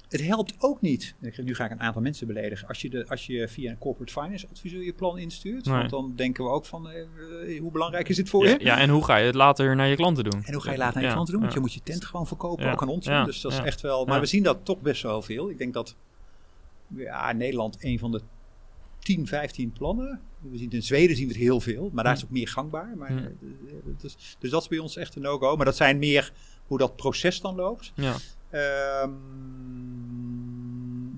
Het helpt ook niet. Nu ga ik een aantal mensen beledigen. Als je, de, als je via een corporate finance adviseur je plan instuurt. Nee. Want dan denken we ook van eh, eh, hoe belangrijk is dit voor je? Ja, en hoe ga je het later naar je klanten doen? En hoe ga je later naar je Ja, klanten doen? Want ja. je moet je tent gewoon verkopen, ook aan ons. dus dat is echt wel. Maar we zien dat toch best wel veel. Ik denk dat ja, Nederland een van de 10, 15 plannen. We zien in Zweden zien we het heel veel, maar daar is het ook meer gangbaar. Maar, eh, is, dus dat is bij ons echt een no-go. Maar dat zijn meer hoe dat proces dan loopt. Ja, Ehm,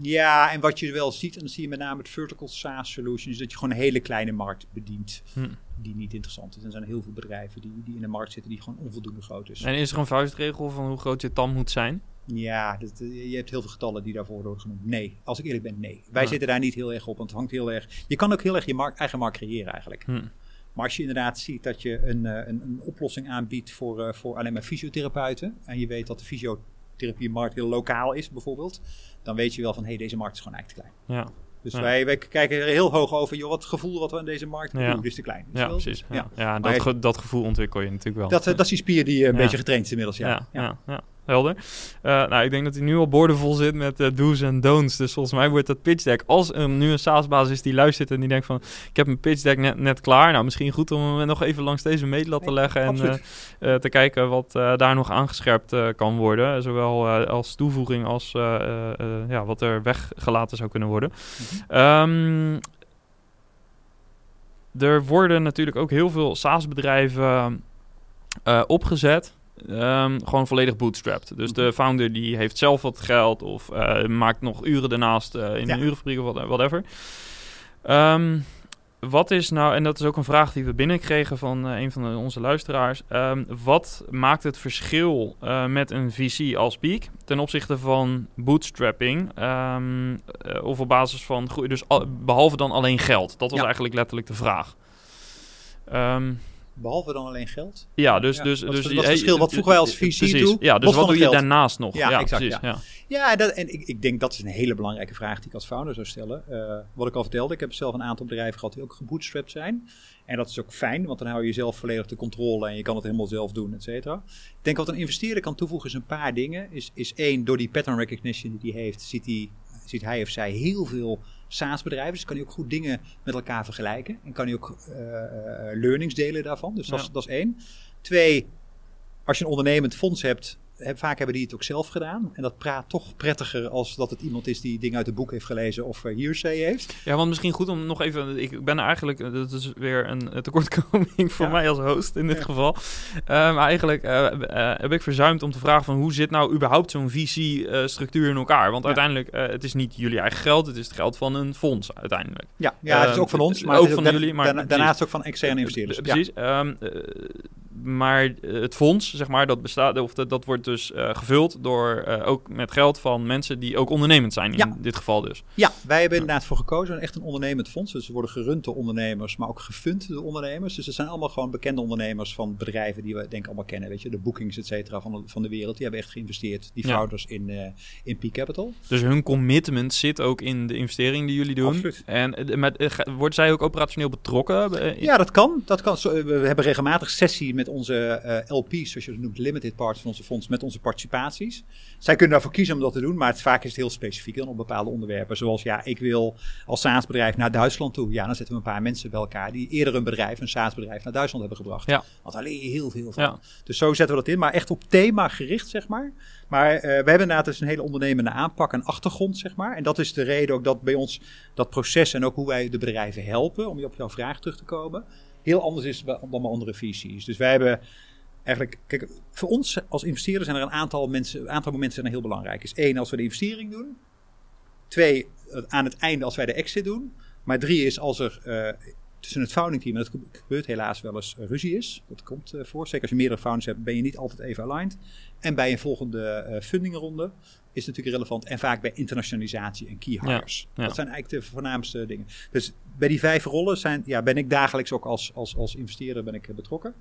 ja, en wat je wel ziet, en dan zie je met name het vertical SaaS solution, is dat je gewoon een hele kleine markt bedient Hm. die niet interessant is. Er zijn heel veel bedrijven die, die in de markt zitten die gewoon onvoldoende groot is. En is er een vuistregel van hoe groot je tam moet zijn? Ja, dat, eh, je hebt heel veel getallen die daarvoor worden genoemd. Nee, als ik eerlijk ben, nee. Wij Ja. zitten daar niet heel erg op, want het hangt heel erg... Je kan ook heel erg je markt, eigen markt creëren eigenlijk. Hm. Maar als je inderdaad ziet dat je een, eh, een, een oplossing aanbiedt voor, eh, voor alleen maar fysiotherapeuten... en je weet dat de fysiotherapiemarkt heel lokaal is bijvoorbeeld... dan weet je wel van, hé, hey, deze markt is gewoon eigenlijk te klein. Ja, Dus Ja. wij, wij kijken er heel hoog over, joh, wat het gevoel wat we aan deze markt Ja. dit is te klein. Ja wel? precies. Ja. Dat, ge- dat gevoel ontwikkel je natuurlijk wel. Dat, dat is die spier die een beetje getraind is inmiddels, ja. ja, helder. Eh, nou, ik denk dat hij nu al boordevol zit met eh, do's en don'ts. Dus volgens mij wordt dat pitch deck. Als er nu een SaaS-baas is die luistert en die denkt van... ik heb mijn pitch deck net, net klaar. Nou, misschien goed om hem nog even langs deze meetlat te leggen... en eh, te kijken wat daar nog aangescherpt kan worden. Zowel als toevoeging als ja, wat er weggelaten zou kunnen worden. Mhm. Ehm, er worden natuurlijk ook heel veel SaaS-bedrijven opgezet. Ehm, gewoon volledig bootstrapped. Dus de Mhm. founder die heeft zelf wat geld of eh, maakt nog uren daarnaast eh, in Ja. een urenfabriek of whatever. Ehm, wat is nou, en dat is ook een vraag die we binnenkregen van eh, een van de- onze luisteraars. Ehm, wat maakt het verschil met een VC als Peak ten opzichte van bootstrapping? Of op basis van groei, dus al- behalve dan alleen geld? Dat was Ja. eigenlijk letterlijk de vraag. Behalve dan alleen geld. ja, dus... Ja, dus, wat- dus het verschil- wat voegen wij als precies. toe, Ja, dus wat doe je geld. daarnaast nog? Ja, exact, precies. ja. Ja. Ja, dat, en ik, ik denk dat is een hele belangrijke vraag die ik als founder zou stellen. Eh, wat ik al vertelde, ik heb zelf een aantal bedrijven gehad die ook gebootstrapped zijn. En dat is ook fijn, want dan hou je zelf volledig de controle en je kan het helemaal zelf doen, et cetera. Ik denk wat een investeerder kan toevoegen is een paar dingen. Is, is één, door die pattern recognition die hij heeft, ziet hij, ziet hij of zij heel veel SaaS-bedrijven. Dus kan hij ook goed dingen met elkaar vergelijken. En kan hij ook eh, eh, learnings delen daarvan. Dus dat, Ja. dat is één. Twee, als je een ondernemend fonds hebt, heb, vaak hebben die het ook zelf gedaan. En dat praat toch prettiger als dat het iemand is die dingen uit het boek heeft gelezen of uh, hearsay heeft. Ja, want misschien goed om nog even... Ik ben eigenlijk... eh, Dat is weer een tekortkoming voor Ja. mij als host in dit Ja. geval. Maar eigenlijk eh, heb ik verzuimd om te vragen van... Hoe zit nou überhaupt zo'n VC-structuur in elkaar? Want Ja. uiteindelijk, eh, het is niet jullie eigen geld. Het is het geld van een fonds uiteindelijk. Ja, ja het is Ehm, ook van ons. Maar ook van jullie, maar daarnaast ook van externe investeerders. Ja. Precies. Ehm, eh, maar eh, het fonds, zeg maar, dat bestaat, of dat, dat wordt dus eh, gevuld door eh, ook met geld van mensen die ook ondernemend zijn. In Ja. dit geval dus. Ja, wij hebben inderdaad voor gekozen. Echt een ondernemend fonds. Dus ze worden gerund door ondernemers, maar ook gefund door ondernemers. Dus het zijn allemaal gewoon bekende ondernemers van bedrijven die we denk ik allemaal kennen. Weet je, de bookings, et cetera, van de, van de wereld. Die hebben echt geïnvesteerd, die Ja. founders, in, eh in Peak Capital. Dus hun commitment zit ook in de investering die jullie doen. Absoluut. En met, wordt zij ook operationeel betrokken? Ja, dat kan. Dat kan. Zo, We hebben regelmatig sessie met onze eh, LP's, zoals je het noemt, limited partners van onze fonds, met onze participaties. Zij kunnen daarvoor kiezen om dat te doen, maar het, vaak is het heel specifiek dan op bepaalde onderwerpen. Zoals, ja, ik wil als SaaS-bedrijf naar Duitsland toe. Ja, dan zetten we een paar mensen bij elkaar die eerder een bedrijf, een SaaS-bedrijf, naar Duitsland hebben gebracht. Ja. Want daar leer je heel veel van. Ja. Dus zo zetten we dat in, maar echt op thema gericht, zeg maar. Maar eh, we hebben inderdaad dus een hele ondernemende aanpak en achtergrond, zeg maar. En dat is de reden ook dat bij ons dat proces en ook hoe wij de bedrijven helpen, om je op jouw vraag terug te komen, heel anders is dan bij andere visies. Dus wij hebben eigenlijk, kijk, voor ons als investeerder zijn er een aantal, mensen, een aantal momenten zijn er heel belangrijk. Is één, als we de investering doen. Twee, aan het einde als wij de exit doen. Maar drie is als er eh, tussen het founding team, en dat gebeurt helaas wel eens, eh, ruzie is. Dat komt eh, voor. Zeker als je meerdere founders hebt, ben je niet altijd even aligned. En bij een volgende eh fundingronde is het natuurlijk relevant. En vaak bij internationalisatie en key hires. ja. Dat zijn eigenlijk de voornaamste dingen. Dus bij die vijf rollen zijn, ja, ben ik dagelijks ook als, als, als investeerder ben ik betrokken.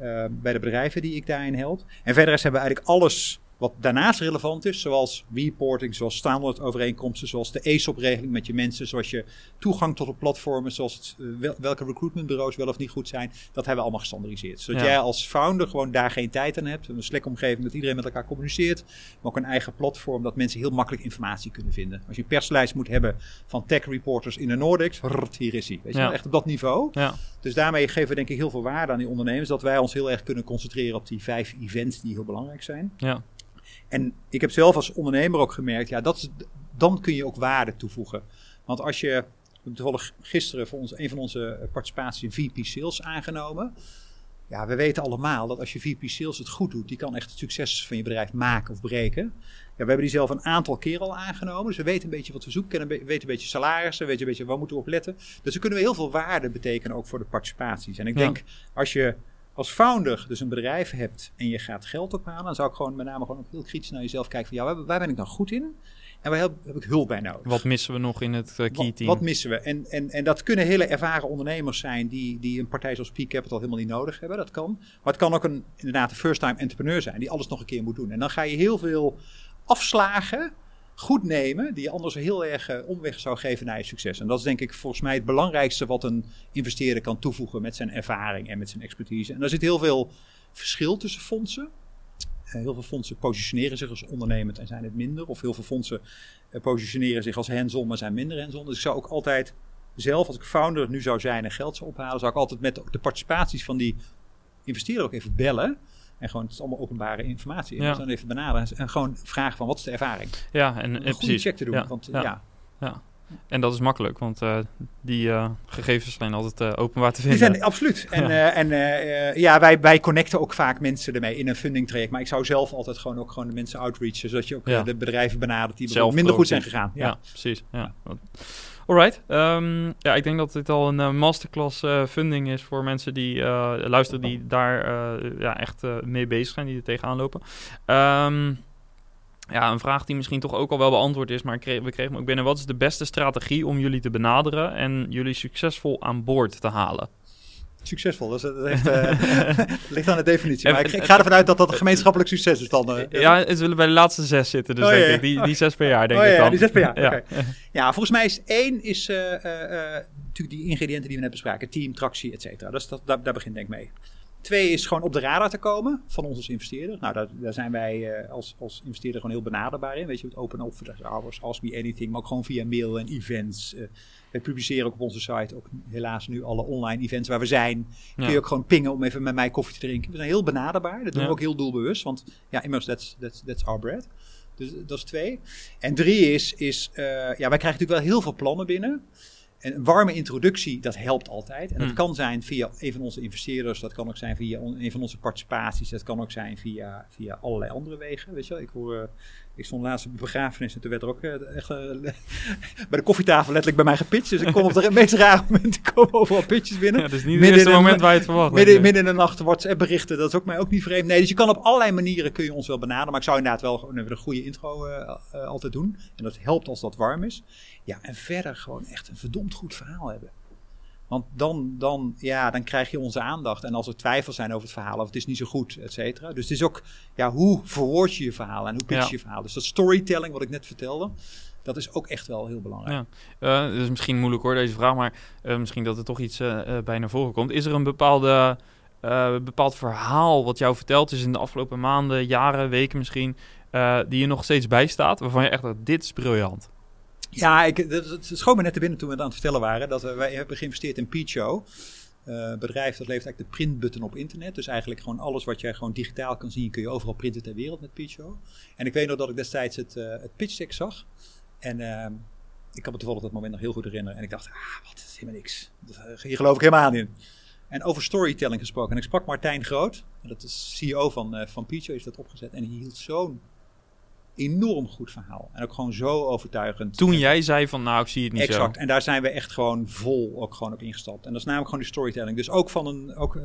Uh, bij de bedrijven die ik daarin help. En verder is hebben we eigenlijk alles Wat daarnaast relevant is, zoals reporting, zoals standaardovereenkomsten, zoals de ESOP-regeling met je mensen, zoals je toegang tot de platformen, zoals het, eh, wel, welke recruitmentbureaus wel of niet goed zijn, dat hebben we allemaal gestandardiseerd. Zodat Ja. jij als founder gewoon daar geen tijd aan hebt. Een Slack-omgeving dat iedereen met elkaar communiceert, maar ook een eigen platform dat mensen heel makkelijk informatie kunnen vinden. Als je een perslijst moet hebben van tech reporters in de Nordics, rrrt, hier is hij. Weet je, Ja. wel, echt op dat niveau. Ja, Dus daarmee geven we denk ik heel veel waarde aan die ondernemers, dat wij ons heel erg kunnen concentreren op die vijf events die heel belangrijk zijn. ja, En ik heb zelf als ondernemer ook gemerkt, ja, dat dan kun je ook waarde toevoegen. Want als je, we hebben toevallig gisteren voor ons, een van onze participaties in VP Sales aangenomen. Ja, we weten allemaal dat als je VP Sales het goed doet, die kan echt het succes van je bedrijf maken of breken. Ja, we hebben die zelf een aantal keer al aangenomen. Dus we weten een beetje wat we zoeken, kennen, we weten een beetje salarissen, weten een beetje waar moeten we op letten. Dus dan kunnen we heel veel waarde betekenen ook voor de participaties. En ik Ja. denk, als je als founder dus een bedrijf hebt en je gaat geld ophalen, dan zou ik gewoon met name gewoon ook heel kritisch naar jezelf kijken van ja, waar, waar ben ik dan goed in? En waar heb, heb ik hulp bij nodig? wat missen we nog in het eh, key Wat, team? wat missen we? En, en, en dat kunnen hele ervaren ondernemers zijn die, die een partij zoals Peak Capital helemaal niet nodig hebben. Dat kan. Maar het kan ook een, inderdaad een first-time entrepreneur zijn die alles nog een keer moet doen. En dan ga je heel veel afslagen goed nemen die anders heel erg eh, omweg zou geven naar je succes. En dat is denk ik volgens mij het belangrijkste wat een investeerder kan toevoegen met zijn ervaring en met zijn expertise. En daar zit heel veel verschil tussen fondsen. Eh, heel veel fondsen positioneren zich als ondernemend en zijn het minder. Of heel veel fondsen eh, positioneren zich als hands-on, maar zijn minder hands-on. Dus ik zou ook altijd zelf, als ik founder nu zou zijn en geld zou ophalen, zou ik altijd met de participaties van die investeerder ook even bellen. En gewoon, het is allemaal openbare informatie. Ja. dus dan even benaderen en gewoon vragen van, wat is de ervaring? ja, en, Een en goede check te doen. Ja, Want ja. ja. En dat is makkelijk, want eh, die eh, gegevens zijn altijd eh, openbaar te Die vinden. zijn absoluut. [LAUGHS] En, Ja. en eh, eh, ja, wij, wij connecten ook vaak mensen ermee in een funding traject. Maar ik zou zelf altijd gewoon ook gewoon de mensen outreachen. Zodat je ook Ja. eh, de bedrijven benadert die minder goed zijn gegaan. Ja, precies. Ja. Alright. Ehm, ja, ik denk dat dit al een eh, masterclass eh, funding is voor mensen die eh, luisteren, die daar ja, echt mee bezig zijn, die er tegenaan lopen. Ehm, ja, een vraag die misschien toch ook al wel beantwoord is, maar we kregen hem ook binnen. Wat is de beste strategie om jullie te benaderen en jullie succesvol aan boord te halen? Succesvol, dat, heeft, eh, [LAUGHS] ligt aan de definitie. Maar ik, ik ga ervan uit dat dat een gemeenschappelijk succes is dan. eh. ja, ze zullen bij de laatste zes zitten, dus Oh, denk ja, ik. Die, die zes per jaar, denk Oh, ik ja, dan. die zes per jaar, Ja. Ja, volgens mij is één is eh, natuurlijk die ingrediënten die we net bespraken. Team, tractie, et cetera. Is dat, daar, daar begint denk ik mee. Twee is gewoon op de radar te komen van ons als investeerder. Nou, daar, daar zijn wij eh, als, als investeerder gewoon heel benaderbaar in. Weet je, het open offer hours, ask me anything, maar ook gewoon via mail en events. Eh, wij publiceren ook op onze site ook helaas nu alle online events waar we zijn. Kun je ook gewoon pingen om even met mij koffie te drinken. We zijn heel benaderbaar. Dat doen Ja. we ook heel doelbewust, want ja, immers, that's, that's, that's our bread. Dus dat is twee. En drie is, is eh, ja, wij krijgen natuurlijk wel heel veel plannen binnen. En een warme introductie, dat helpt altijd. En dat Hmm. kan zijn via een van onze investeerders, dat kan ook zijn via een van onze participaties, dat kan ook zijn via, via allerlei andere wegen. Weet je wel, ik, hoor, eh, ik stond laatst op een begrafenis en toen werd er ook eh, echt, eh, [LAUGHS] bij de koffietafel letterlijk bij mij gepitcht. Dus ik kom op de meest rare momenten komen overal pitches binnen. [LAUGHS] Ja, dus niet het Midden eerste in een- moment waar je het verwacht. Midden, midden in de nacht WhatsApp berichten, dat is ook mij ook niet vreemd. Nee, dus je kan op allerlei manieren kun je ons wel benaderen. Maar ik zou inderdaad wel even een goede intro altijd doen. En dat helpt als dat warm is. Ja, en verder gewoon echt een verdomd goed verhaal hebben. Want dan, dan, ja, dan krijg je onze aandacht. En als er twijfels zijn over het verhaal, of het is niet zo goed, et cetera. Dus het is ook, ja, hoe verwoord je je verhaal en hoe pitch je Ja. je verhaal. Dus dat storytelling, wat ik net vertelde, dat is ook echt wel heel belangrijk. Ja. Het is misschien moeilijk hoor, deze vraag, maar eh, misschien dat er toch iets eh, bij naar voren komt. Is er een bepaalde, bepaald verhaal wat jou verteld is in de afgelopen maanden, jaren, weken misschien, die je nog steeds bijstaat, waarvan je echt dacht, dit is briljant? Ja, ik, het schoot me net te binnen toen we het aan het vertellen waren. Dat we, wij hebben geïnvesteerd in Peacho. Eh, Een bedrijf dat levert eigenlijk de printbutton op internet. Dus eigenlijk gewoon alles wat jij gewoon digitaal kan zien, kun je overal printen ter wereld met Peacho. En ik weet nog dat ik destijds het, eh het pitch zag. En ehm, ik kan me toevallig dat moment nog heel goed herinneren. En ik dacht, ah, wat, dat is helemaal niks. Dat, eh, hier geloof ik helemaal niet in. En over storytelling gesproken. En ik sprak Martijn Groot. Dat is CEO van, eh van Peacho, heeft dat opgezet. En hij hield zo'n enorm goed verhaal. En ook gewoon zo overtuigend. Toen jij zei van, nou, ik zie het niet Exact. zo. En daar zijn we echt gewoon vol ook gewoon op ingestapt. En dat is namelijk gewoon die storytelling. Dus ook van een, ook, eh,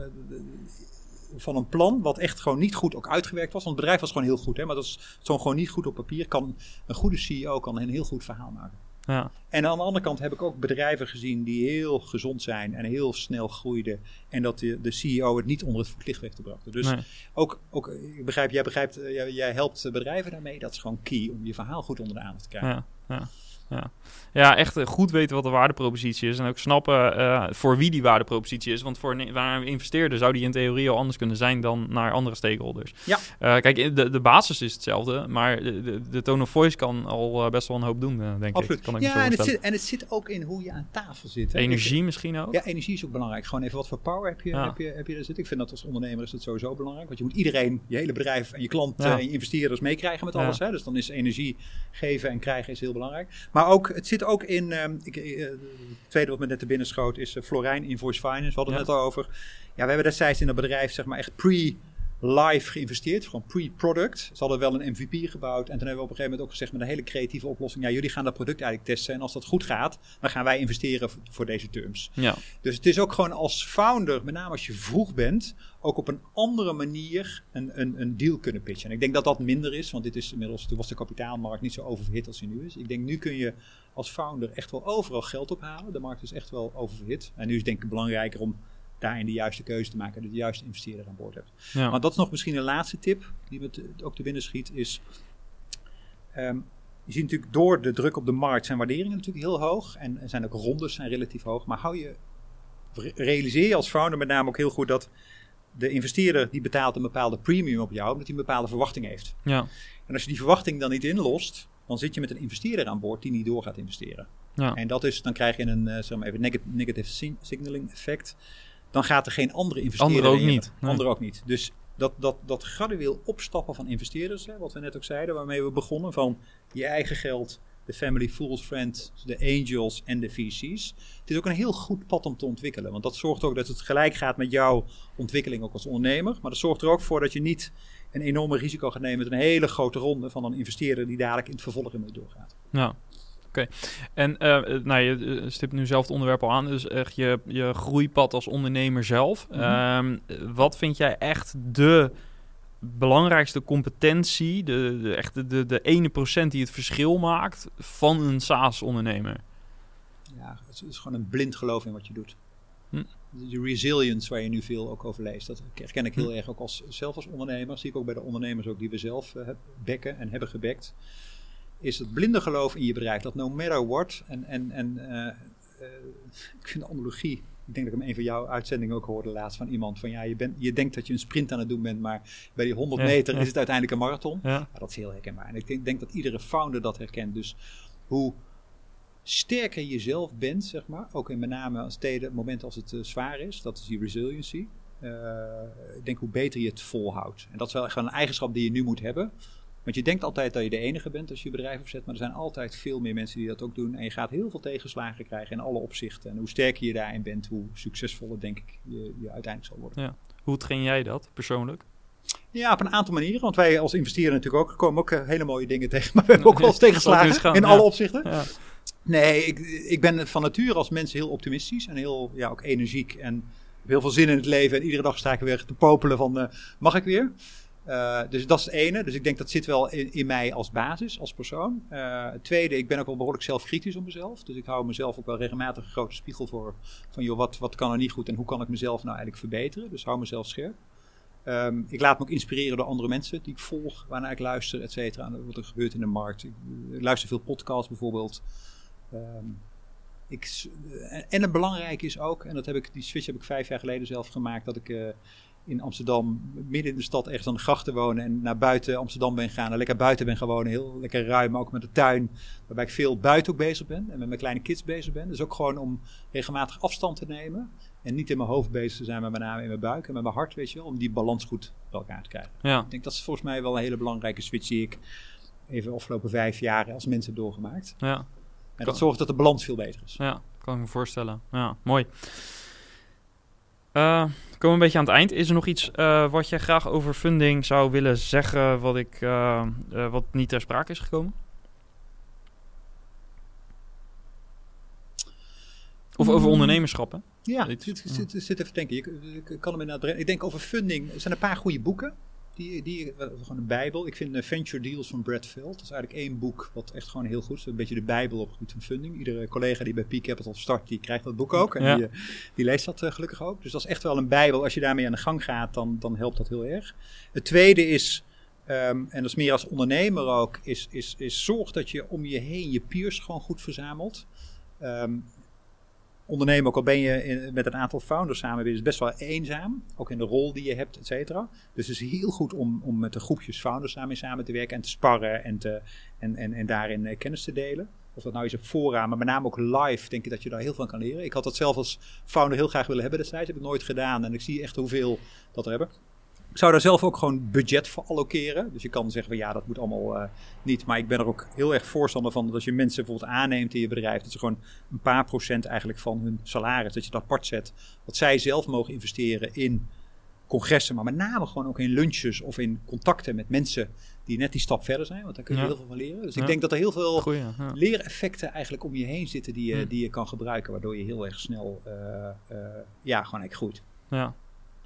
van een plan wat echt gewoon niet goed ook uitgewerkt was. Want het bedrijf was gewoon heel goed. Hè? Maar dat is zo'n gewoon niet goed op papier. Kan, een goede CEO kan een heel goed verhaal maken. Ja. En aan de andere kant heb ik ook bedrijven gezien die heel gezond zijn en heel snel groeiden. En dat de, de CEO het niet onder het voetlicht heeft gebracht. Dus Nee. ook, ook, ik begrijp, jij begrijpt, eh, jij, jij helpt bedrijven daarmee. Dat is gewoon key om je verhaal goed onder de aandacht te krijgen. Ja, ja, ja. ja, echt eh, goed weten wat de waardepropositie is. En ook snappen eh, voor wie die waardepropositie is. Want voor een, waar een investeerder zou die in theorie al anders kunnen zijn dan naar andere stakeholders. Ja. Eh, kijk, de, de basis is hetzelfde. Maar de, de, tone of voice kan al best wel een hoop doen, denk Absoluut. ik. Kan ik ja, en het, zit, en het zit ook in hoe je aan tafel zit. hè. Energie misschien ook. Ja, energie is ook belangrijk. Gewoon even wat voor power heb je, Ja. heb je, heb je er zitten. Ik vind dat als ondernemer is dat sowieso belangrijk. Want je moet iedereen, je hele bedrijf en je klanten Ja. en je investeerders meekrijgen met alles. Hè? Dus dan is energie geven en krijgen is heel belangrijk. Maar ook, het zit ook in, ehm, ik, eh, het tweede wat me net te binnen schoot is uh, Florijn Invoice Finance. We hadden het net al over. Ja, we hebben destijds in dat bedrijf zeg maar echt pre live geïnvesteerd, gewoon pre-product. Ze hadden wel een MVP gebouwd en toen hebben we op een gegeven moment ook gezegd met een hele creatieve oplossing, ja, jullie gaan dat product eigenlijk testen en als dat goed gaat, dan gaan wij investeren voor deze terms. Ja. Dus het is ook gewoon als founder, met name als je vroeg bent, ook op een andere manier een, een, een deal kunnen pitchen. En ik denk dat dat minder is, want dit is inmiddels, toen was de kapitaalmarkt niet zo oververhit als die nu is. Ik denk nu kun je als founder echt wel overal geld ophalen. De markt is echt wel oververhit. En nu is het denk ik belangrijker om daarin de juiste keuze te maken en de juiste investeerder aan boord hebt. Ja. Maar dat is nog misschien een laatste tip die me ook te binnen schiet, is... ehm, je ziet natuurlijk door de druk op de markt zijn waarderingen natuurlijk heel hoog. En er zijn ook rondes zijn relatief hoog. Maar hou je, re- realiseer je als founder met name ook heel goed dat de investeerder die betaalt een bepaalde premium op jou, omdat hij een bepaalde verwachting heeft. ja. En als je die verwachting dan niet inlost, dan zit je met een investeerder aan boord die niet door gaat investeren. Ja. En dat is, dan krijg je een eh, zeg maar even neg- negative sig- signaling effect. Dan gaat er geen andere investeerder Anderen ook in niet, nee. Ook niet. Dus dat, dat, dat gradueel opstappen van investeerders, hè, wat we net ook zeiden, waarmee we begonnen, van je eigen geld, de family, fools, friends, de angels en de VC's. Het is ook een heel goed pad om te ontwikkelen. Want dat zorgt ook dat het gelijk gaat met jouw ontwikkeling ook als ondernemer. Maar dat zorgt er ook voor dat je niet een enorme risico gaat nemen met een hele grote ronde van een investeerder die dadelijk in het vervolg ermee doorgaat. Ja, oké. En eh, nou, je eh, stipt nu zelf het onderwerp al aan, dus echt je, je groeipad als ondernemer zelf. Mhm. Ehm, wat vind jij echt de belangrijkste competentie, de, de, echt de, de, ene procent die het verschil maakt van een SaaS-ondernemer? Ja, het is gewoon een blind geloof in wat je doet. Hm. De resilience waar je nu veel ook over leest, dat herken ik heel Hm. erg ook als, zelf als ondernemer. Zie ik ook bij de ondernemers ook die we zelf eh, bekken en hebben gebekt. Is het blinde geloof in je bedrijf. Dat no matter what. En, en, en eh, [LAUGHS] ik vind de analogie. Ik denk dat ik hem een van jouw uitzendingen ook hoorde laatst van iemand. Van ja, je, bent, je denkt dat je een sprint aan het doen bent, maar bij die 100 Ja, meter ja. is het uiteindelijk een marathon. Ja, dat is heel herkenbaar. En ik denk, denk dat iedere founder dat herkent. Dus hoe sterker je zelf bent, zeg maar, ook in met name als tijden, momenten als het eh, zwaar is, dat is die resiliency. Eh, ik denk hoe beter je het volhoudt. En dat is wel echt wel een eigenschap die je nu moet hebben. Want je denkt altijd dat je de enige bent als je je bedrijf opzet, maar er zijn altijd veel meer mensen die dat ook doen. En je gaat heel veel tegenslagen krijgen in alle opzichten. En hoe sterker je daarin bent, hoe succesvoller denk ik je, je uiteindelijk zal worden. hoe train jij dat persoonlijk? Ja, op een aantal manieren. Want wij als investeerder natuurlijk ook, komen ook eh, hele mooie dingen tegen. [LAUGHS] Maar we hebben ook wel eens tegenslagen gaan, in ja. alle opzichten. Ja, Nee, ik, ik ben van nature als mens heel optimistisch en heel ja, ook energiek. En heb heel veel zin in het leven. En iedere dag sta ik weer te popelen van, eh, mag ik weer? Eh, dus dat is het ene. Dus ik denk dat zit wel in, in mij als basis, als persoon. Eh, het tweede, ik ben ook wel behoorlijk zelfkritisch op mezelf. Dus ik hou mezelf ook wel regelmatig een grote spiegel voor. Van joh, wat, wat kan er niet goed en hoe kan ik mezelf nou eigenlijk verbeteren? Dus hou mezelf scherp. Ehm, ik laat me ook inspireren door andere mensen die ik volg, waarnaar ik luister, et cetera. Wat er gebeurt in de markt. Ik, luister veel podcasts bijvoorbeeld. Ehm, ik, s- en, het belangrijke is ook, en dat heb ik, die switch heb ik vijf jaar geleden zelf gemaakt, dat ik eh, in Amsterdam, midden in de stad, ergens aan de grachten wonen en naar buiten Amsterdam ben gegaan en lekker buiten ben gewonnen. Heel lekker ruim, ook met de tuin, waarbij ik veel buiten ook bezig ben en met mijn kleine kids bezig ben. Dus ook gewoon om regelmatig afstand te nemen en niet in mijn hoofd bezig te zijn, maar met name in mijn buik en met mijn hart, weet je wel, om die balans goed bij elkaar te krijgen. ja, Ik denk dat is volgens mij wel een hele belangrijke switch die ik even de afgelopen vijf jaar als mens heb doorgemaakt. ja, En dat zorgt dat de balans veel beter is. ja, kan ik me voorstellen. Ja, mooi. Eh, komen we een beetje aan het eind. Is er nog iets eh, wat jij graag over funding zou willen zeggen, wat, ik, eh, eh, wat niet ter sprake is gekomen? Of over Mm. ondernemerschap, hè? Ja, ik zit, zit, zit even te denken. Je, ik kan hem inderdaad brengen. Ik denk over funding. Er zijn een paar goede boeken. Die, die, eh, gewoon een bijbel. Ik vind uh, Venture Deals van Brad Veld. Dat is eigenlijk één boek wat echt gewoon heel goed is. Een beetje de bijbel op het gebied van funding. Iedere collega die bij Peak Capital start, die krijgt dat boek ook. En Ja. die, eh, die leest dat eh, gelukkig ook. Dus dat is echt wel een bijbel. Als je daarmee aan de gang gaat, dan, dan helpt dat heel erg. Het tweede is, ehm, en dat is meer als ondernemer ook, is, is, is zorg dat je om je heen je peers gewoon goed verzamelt. Ehm, ondernemen, ook al ben je in- met een aantal founders samen, is best wel eenzaam. Ook in de rol die je hebt, et cetera. Dus het is heel goed om, om met de groepjes founders samen, samen te werken en te sparren en, te, en, en, en daarin eh, kennis te delen. Of dat nou is op fora, maar met name ook live, denk ik dat je daar heel veel kan leren. Ik had dat zelf als founder heel graag willen hebben destijds. Heb ik nooit gedaan en ik zie echt hoeveel dat er hebben. Ik zou daar zelf ook gewoon budget voor allokeren. Dus je kan zeggen van ja, dat moet allemaal eh, niet. Maar ik ben er ook heel erg voorstander van dat als je mensen bijvoorbeeld aanneemt in je bedrijf, dat ze gewoon een paar procent eigenlijk van hun salaris, dat je dat apart zet. Dat zij zelf mogen investeren in congressen, maar met name gewoon ook in lunches of in contacten met mensen die net die stap verder zijn. Want daar kun je Ja. heel veel van leren. Dus Ja. ik denk dat er heel veel Goeie, ja. leereffecten eigenlijk om je heen zitten die je, Hm. die je kan gebruiken, waardoor je heel erg snel eh, eh, ja, gewoon eigenlijk groeit. Ja,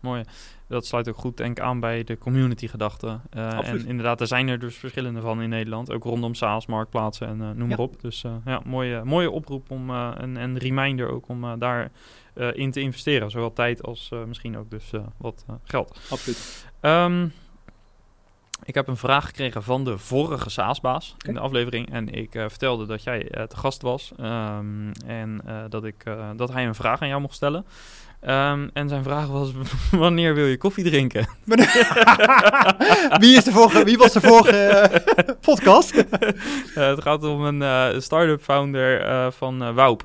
mooi. Dat sluit ook goed denk ik aan bij de community gedachte. Eh, en inderdaad, er zijn er dus verschillende van in Nederland. Ook rondom SaaS, marktplaatsen en eh, noem maar Ja. op. Dus eh, ja, mooie, mooie oproep om, en, en reminder ook om daar in te investeren. Zowel tijd als misschien ook dus wat geld. Absoluut. Ehm, ik heb een vraag gekregen van de vorige SaaS-baas in de aflevering. En ik vertelde dat jij eh, te gast was. ehm, en dat, ik, dat hij een vraag aan jou mocht stellen. Ehm, en zijn vraag was: [LAUGHS] wanneer wil je koffie drinken? [LAUGHS] wie, is de vorige, wie was de vorige eh, podcast? [LAUGHS] Eh, het gaat om een eh, start-up founder van. Eh,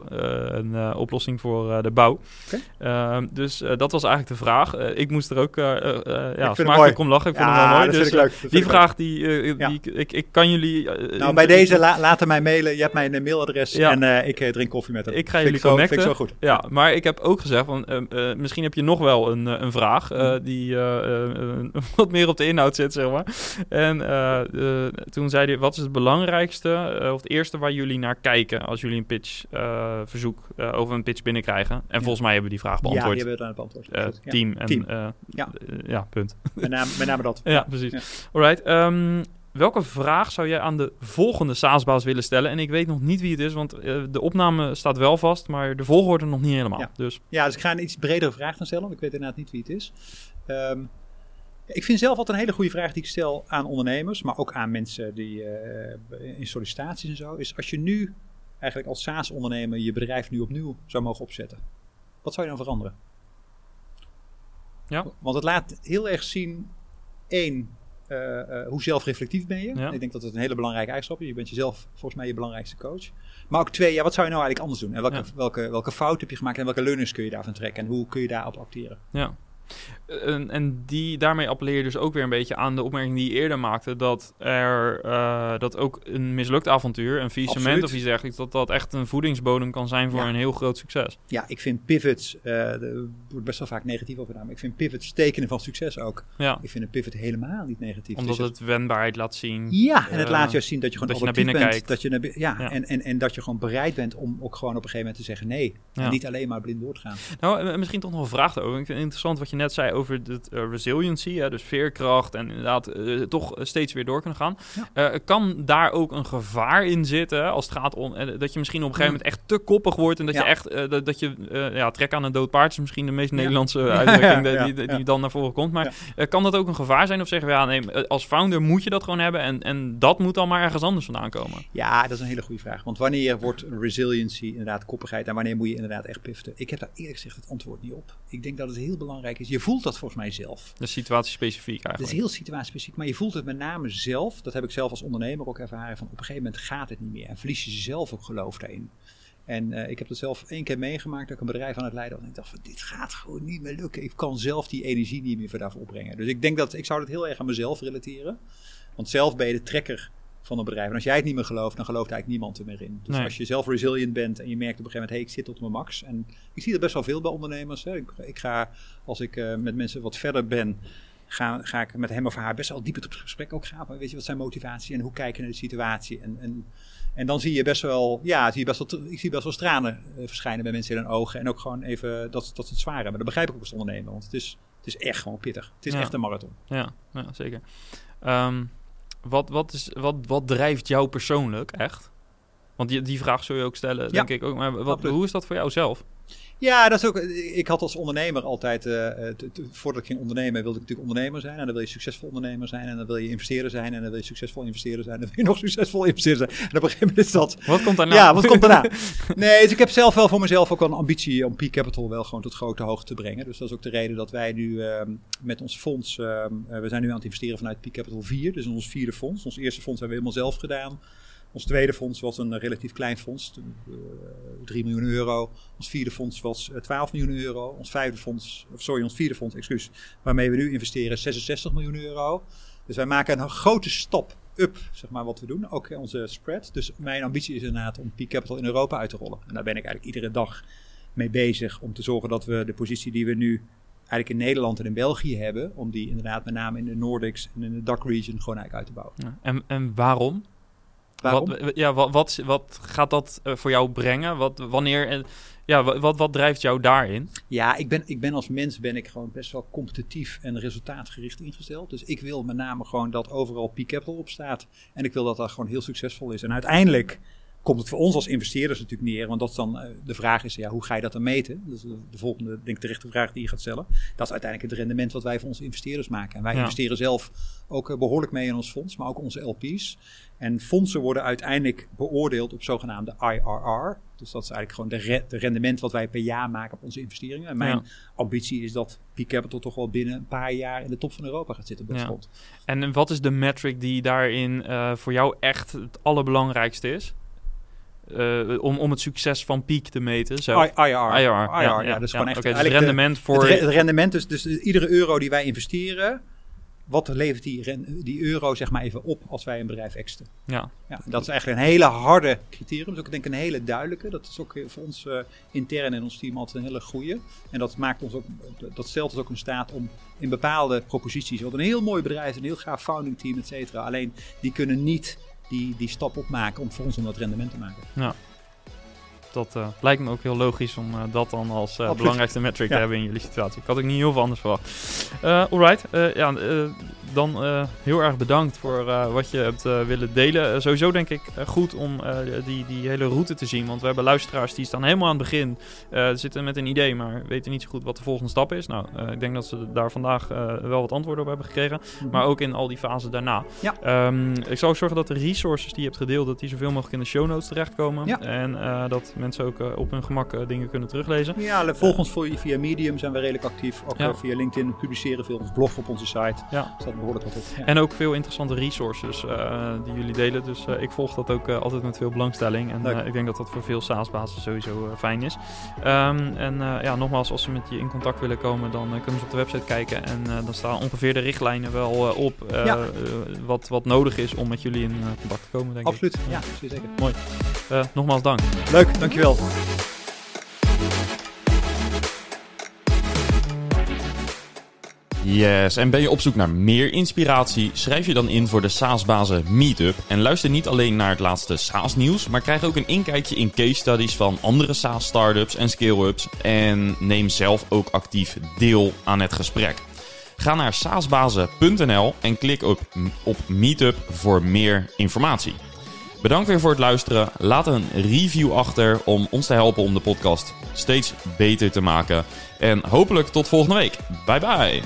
een oplossing voor de bouw. Ehm, dus dat was eigenlijk de vraag. Ik moest er ook ja, smakelijk om lachen. Ik vond hem wel mooi. Dus, leuk. die vraag, die, Ja. die ik, ik kan jullie... Nou, bij deze la, laten mij mailen. Je hebt mijn mailadres Ja. en ik drink koffie met hem. Ik ga Vind jullie zo, connecten. Vind ik zo goed. Ja, maar ik heb ook gezegd, van, eh, misschien heb je nog wel een, eh, een vraag eh, Mhm. die [LAUGHS] wat meer op de inhoud zit, zeg maar. En toen zei hij, wat is het belangrijkste of het eerste waar jullie naar kijken als jullie een pitch verzoek eh, over een pitch binnenkrijgen? En volgens mij hebben we die vraag Ja, beantwoord. die hebben we dan beantwoord. Ja. Team en Team. Ja. ja, punt. Met, name, met name dat. [LAUGHS] Ja, precies. Ja. Alright. ehm, welke vraag zou jij aan de volgende SaaS-baas willen stellen? En ik weet nog niet wie het is, want eh, de opname staat wel vast, maar de volgorde nog niet helemaal. Ja. Dus Ja, dus ik ga een iets bredere vraag dan stellen, want ik weet inderdaad niet wie het is. Ehm, ik vind zelf altijd een hele goede vraag die ik stel aan ondernemers, maar ook aan mensen die eh, in sollicitaties en zo, is als je nu eigenlijk als SaaS-ondernemer je bedrijf nu opnieuw zou mogen opzetten, wat zou je dan veranderen? Ja. Want het laat heel erg zien, één, hoe zelfreflectief ben je. Ja. Ik denk dat het een hele belangrijke eigenschap is. Je bent jezelf volgens mij je belangrijkste coach. Maar ook twee, ja, wat zou je nou eigenlijk anders doen? En welke, Ja. welke, welke fout heb je gemaakt en welke learnings kun je daarvan trekken? En hoe kun je daarop acteren? Ja. En, en die, daarmee appelleer je dus ook weer een beetje aan de opmerking die je eerder maakte. Dat er eh, dat ook een mislukt avontuur, een faillissement of iets dergelijks, dat dat echt een voedingsbodem kan zijn voor Ja. een heel groot succes. Ja, ik vind pivots, eh, er wordt best wel vaak negatief over gedaan, maar ik vind pivots tekenen van succes ook. Ja, Ik vind een pivot helemaal niet negatief. omdat is het wendbaarheid laat zien. Ja, en het eh, laat juist zien dat je gewoon dat je naar binnen bent. kijkt. Dat je naar ja, Ja. En, en, en dat je gewoon bereid bent om ook gewoon op een gegeven moment te zeggen nee. En niet alleen maar blind door te gaan. Nou, eh, misschien toch nog een vraag over. Ik vind het interessant wat je net zei over het eh, resiliency, hè, dus veerkracht en inderdaad eh, toch steeds weer door kunnen gaan. Eh, kan daar ook een gevaar in zitten als het gaat om dat je misschien op een gegeven moment echt te koppig wordt en dat Ja. je echt dat, dat je ja, trek aan een dood paard is misschien de meest Ja. Nederlandse uitdrukking Ja, die, die, ja. die dan naar voren komt. Maar Ja. kan dat ook een gevaar zijn of zeggen we ja, nee, als founder moet je dat gewoon hebben en, en dat moet dan maar ergens anders vandaan komen? Ja, dat is een hele goede vraag. Want wanneer wordt resiliency inderdaad koppigheid en wanneer moet je inderdaad echt piften? Ik heb daar eerlijk gezegd het antwoord niet op. Ik denk dat het heel belangrijk is. Je voelt dat volgens mij zelf. De situatie specifiek Het is eigenlijk. heel situatiespecifiek, maar je voelt het met name zelf. Dat heb ik zelf als ondernemer ook ervaren. Van op een gegeven moment gaat het niet meer. En verlies je zelf ook geloof daarin. En eh, ik heb dat zelf één keer meegemaakt dat ik een bedrijf aan het leiden was. En ik dacht van dit gaat gewoon niet meer lukken. Ik kan zelf die energie niet meer voor daarvoor opbrengen. Dus ik denk dat ik zou het heel erg aan mezelf relateren. Want zelf ben je de trekker van een bedrijf. En als jij het niet meer gelooft, dan gelooft eigenlijk niemand er meer in. Dus Nee. als je zelf resilient bent en je merkt op een gegeven moment, hey, ik zit tot mijn max. En ik zie dat best wel veel bij ondernemers. Hè. Ik, ik ga, als ik eh, met mensen wat verder ben, ga, ga ik met hem of haar best wel diep op het gesprek ook gaan. Maar weet je, wat zijn motivatie en hoe kijken naar de situatie? En, en, en dan zie je best wel, ja, zie je best wel, ik zie best wel tranen eh, verschijnen bij mensen in hun ogen. En ook gewoon even dat, dat ze het zwaar hebben. Dat begrijp ik ook als ondernemer. Want het is, het is echt gewoon pittig. Het is Ja. echt een marathon. Ja, ja zeker. Ehm, wat, wat, is, wat, wat drijft jou persoonlijk echt? Want die, die vraag zul je ook stellen, Ja, denk ik ook. Maar wat, absoluut. hoe is dat voor jou zelf? Ja, dat is ook. Ik had als ondernemer altijd, eh, eh, voordat ik ging ondernemen, wilde ik natuurlijk ondernemer zijn. En dan wil je succesvol ondernemer zijn. En dan wil je investeerder zijn. En dan wil je succesvol investeerder zijn. En dan wil je nog [LAUGHS] succesvol investeerder zijn. En op een gegeven moment is dat. Wat komt daarna? Ja, wat komt daarna? [LAUGHS] Nee, dus ik heb zelf wel voor mezelf ook wel een ambitie om Peak Capital wel gewoon tot grote hoogte te brengen. Dus dat is ook de reden dat wij nu ehm, met ons fonds, ehm, eh, we zijn nu aan het investeren vanuit Peak Capital 4. Dus ons vierde fonds. Ons eerste fonds hebben we helemaal zelf gedaan. Ons tweede fonds was een eh, relatief klein fonds, eh, 3 miljoen euro. Ons vierde fonds was eh, 12 miljoen euro. Ons vijfde fonds, of sorry, ons vierde fonds, excuus, waarmee we nu investeren, is 66 miljoen euro. Dus wij maken een grote stap up, zeg maar, wat we doen. Ook onze spread. Dus mijn ambitie is inderdaad om Peak Capital in Europa uit te rollen. En daar ben ik eigenlijk iedere dag mee bezig om te zorgen dat we de positie die we nu eigenlijk in Nederland en in België hebben, om die inderdaad met name in de Nordics en in de DAC region gewoon eigenlijk uit te bouwen. En, en waarom? Waarom? Wat, ja, wat, wat, wat gaat dat eh, voor jou brengen? Wat, wanneer, ja, wa- wat, wat drijft jou daarin? Ja, ik ben, ik ben als mens ben ik gewoon best wel competitief en resultaatgericht ingesteld. Dus ik wil met name gewoon dat overal Peak Capital op staat. En ik wil dat dat gewoon heel succesvol is. En uiteindelijk komt het voor ons als investeerders natuurlijk neer. Want dat is dan eh, de vraag is, ja, hoe ga je dat dan meten? Dat is de, de volgende, denk ik, terechte vraag die je gaat stellen. Dat is uiteindelijk het rendement wat wij voor onze investeerders maken. En wij Ja. investeren zelf ook eh, behoorlijk mee in ons fonds, maar ook onze LP's. En fondsen worden uiteindelijk beoordeeld op zogenaamde IRR. Dus dat is eigenlijk gewoon de, re- de rendement wat wij per jaar maken op onze investeringen. En mijn Ja. ambitie is dat Peak Capital toch wel binnen een paar jaar in de top van Europa gaat zitten. Op dat Ja. front. En wat is de metric die daarin eh, voor jou echt het allerbelangrijkste is? Eh, om, om het succes van Peak te meten. Zo. I- IRR. IRR, IRR, ja, dat is gewoon echt dus de- rendement voor... Het, re- het rendement, dus, dus iedere euro die wij investeren, wat levert die, euro zeg maar even op als wij een bedrijf exiten? ja. Ja, dat is eigenlijk een hele harde criterium. Dat is ook denk ik een hele duidelijke. Dat is ook eh, voor ons eh, intern in ons team altijd een hele goede. En dat maakt ons ook, dat stelt ons ook in staat om in bepaalde proposities. We hadden een heel mooi bedrijf, een heel gaaf founding team, et cetera. Alleen die kunnen niet die, die stap opmaken om voor ons om dat rendement te maken. Dat eh, lijkt me ook heel logisch om eh, dat dan als eh, belangrijkste metric te hebben in jullie situatie. Ik had ook niet heel veel anders verwacht. Alright, ja, dan heel erg bedankt voor wat je hebt willen delen. Sowieso denk ik goed om die, die hele route te zien. Want we hebben luisteraars die staan helemaal aan het begin. zitten met een idee, maar weten niet zo goed wat de volgende stap is. Nou, ik denk dat ze daar vandaag wel wat antwoorden op hebben gekregen. Maar ook in al die fasen daarna. Ja. Ehm, ik zal ook zorgen dat de resources die je hebt gedeeld, dat die zoveel mogelijk in de show notes terechtkomen. Ja. En dat mensen ook eh, op hun gemak eh, dingen kunnen teruglezen. Ja, volg ons voor, via Medium zijn we redelijk actief. Ook Ja. eh, via LinkedIn we publiceren veel. Ons blog op onze site. Ja. Staat behoorlijk wat op. Ja. En ook veel interessante resources die jullie delen. Dus ik volg dat ook altijd met veel belangstelling. En ik denk dat dat voor veel SaaS-bazen sowieso fijn is. Ehm, en ja, nogmaals, als ze met je in contact willen komen, dan kunnen ze op de website kijken. En dan staan ongeveer de richtlijnen wel op wat, wat nodig is om met jullie in contact te komen, denk Absoluut. ik. Ja, zeker. Eh, nogmaals dank. Leuk, dankjewel. Yes, en ben je op zoek naar meer inspiratie? Schrijf je dan in voor de SaaS-bazen Meetup. En luister niet alleen naar het laatste SaaS-nieuws, maar krijg ook een inkijkje in case studies van andere SaaS-startups en scale-ups. En neem zelf ook actief deel aan het gesprek. Ga naar saasbazen.nl en klik op, op Meetup voor meer informatie. Bedankt weer voor het luisteren. Laat een review achter om ons te helpen om de podcast steeds beter te maken. En hopelijk tot volgende week. Bye bye.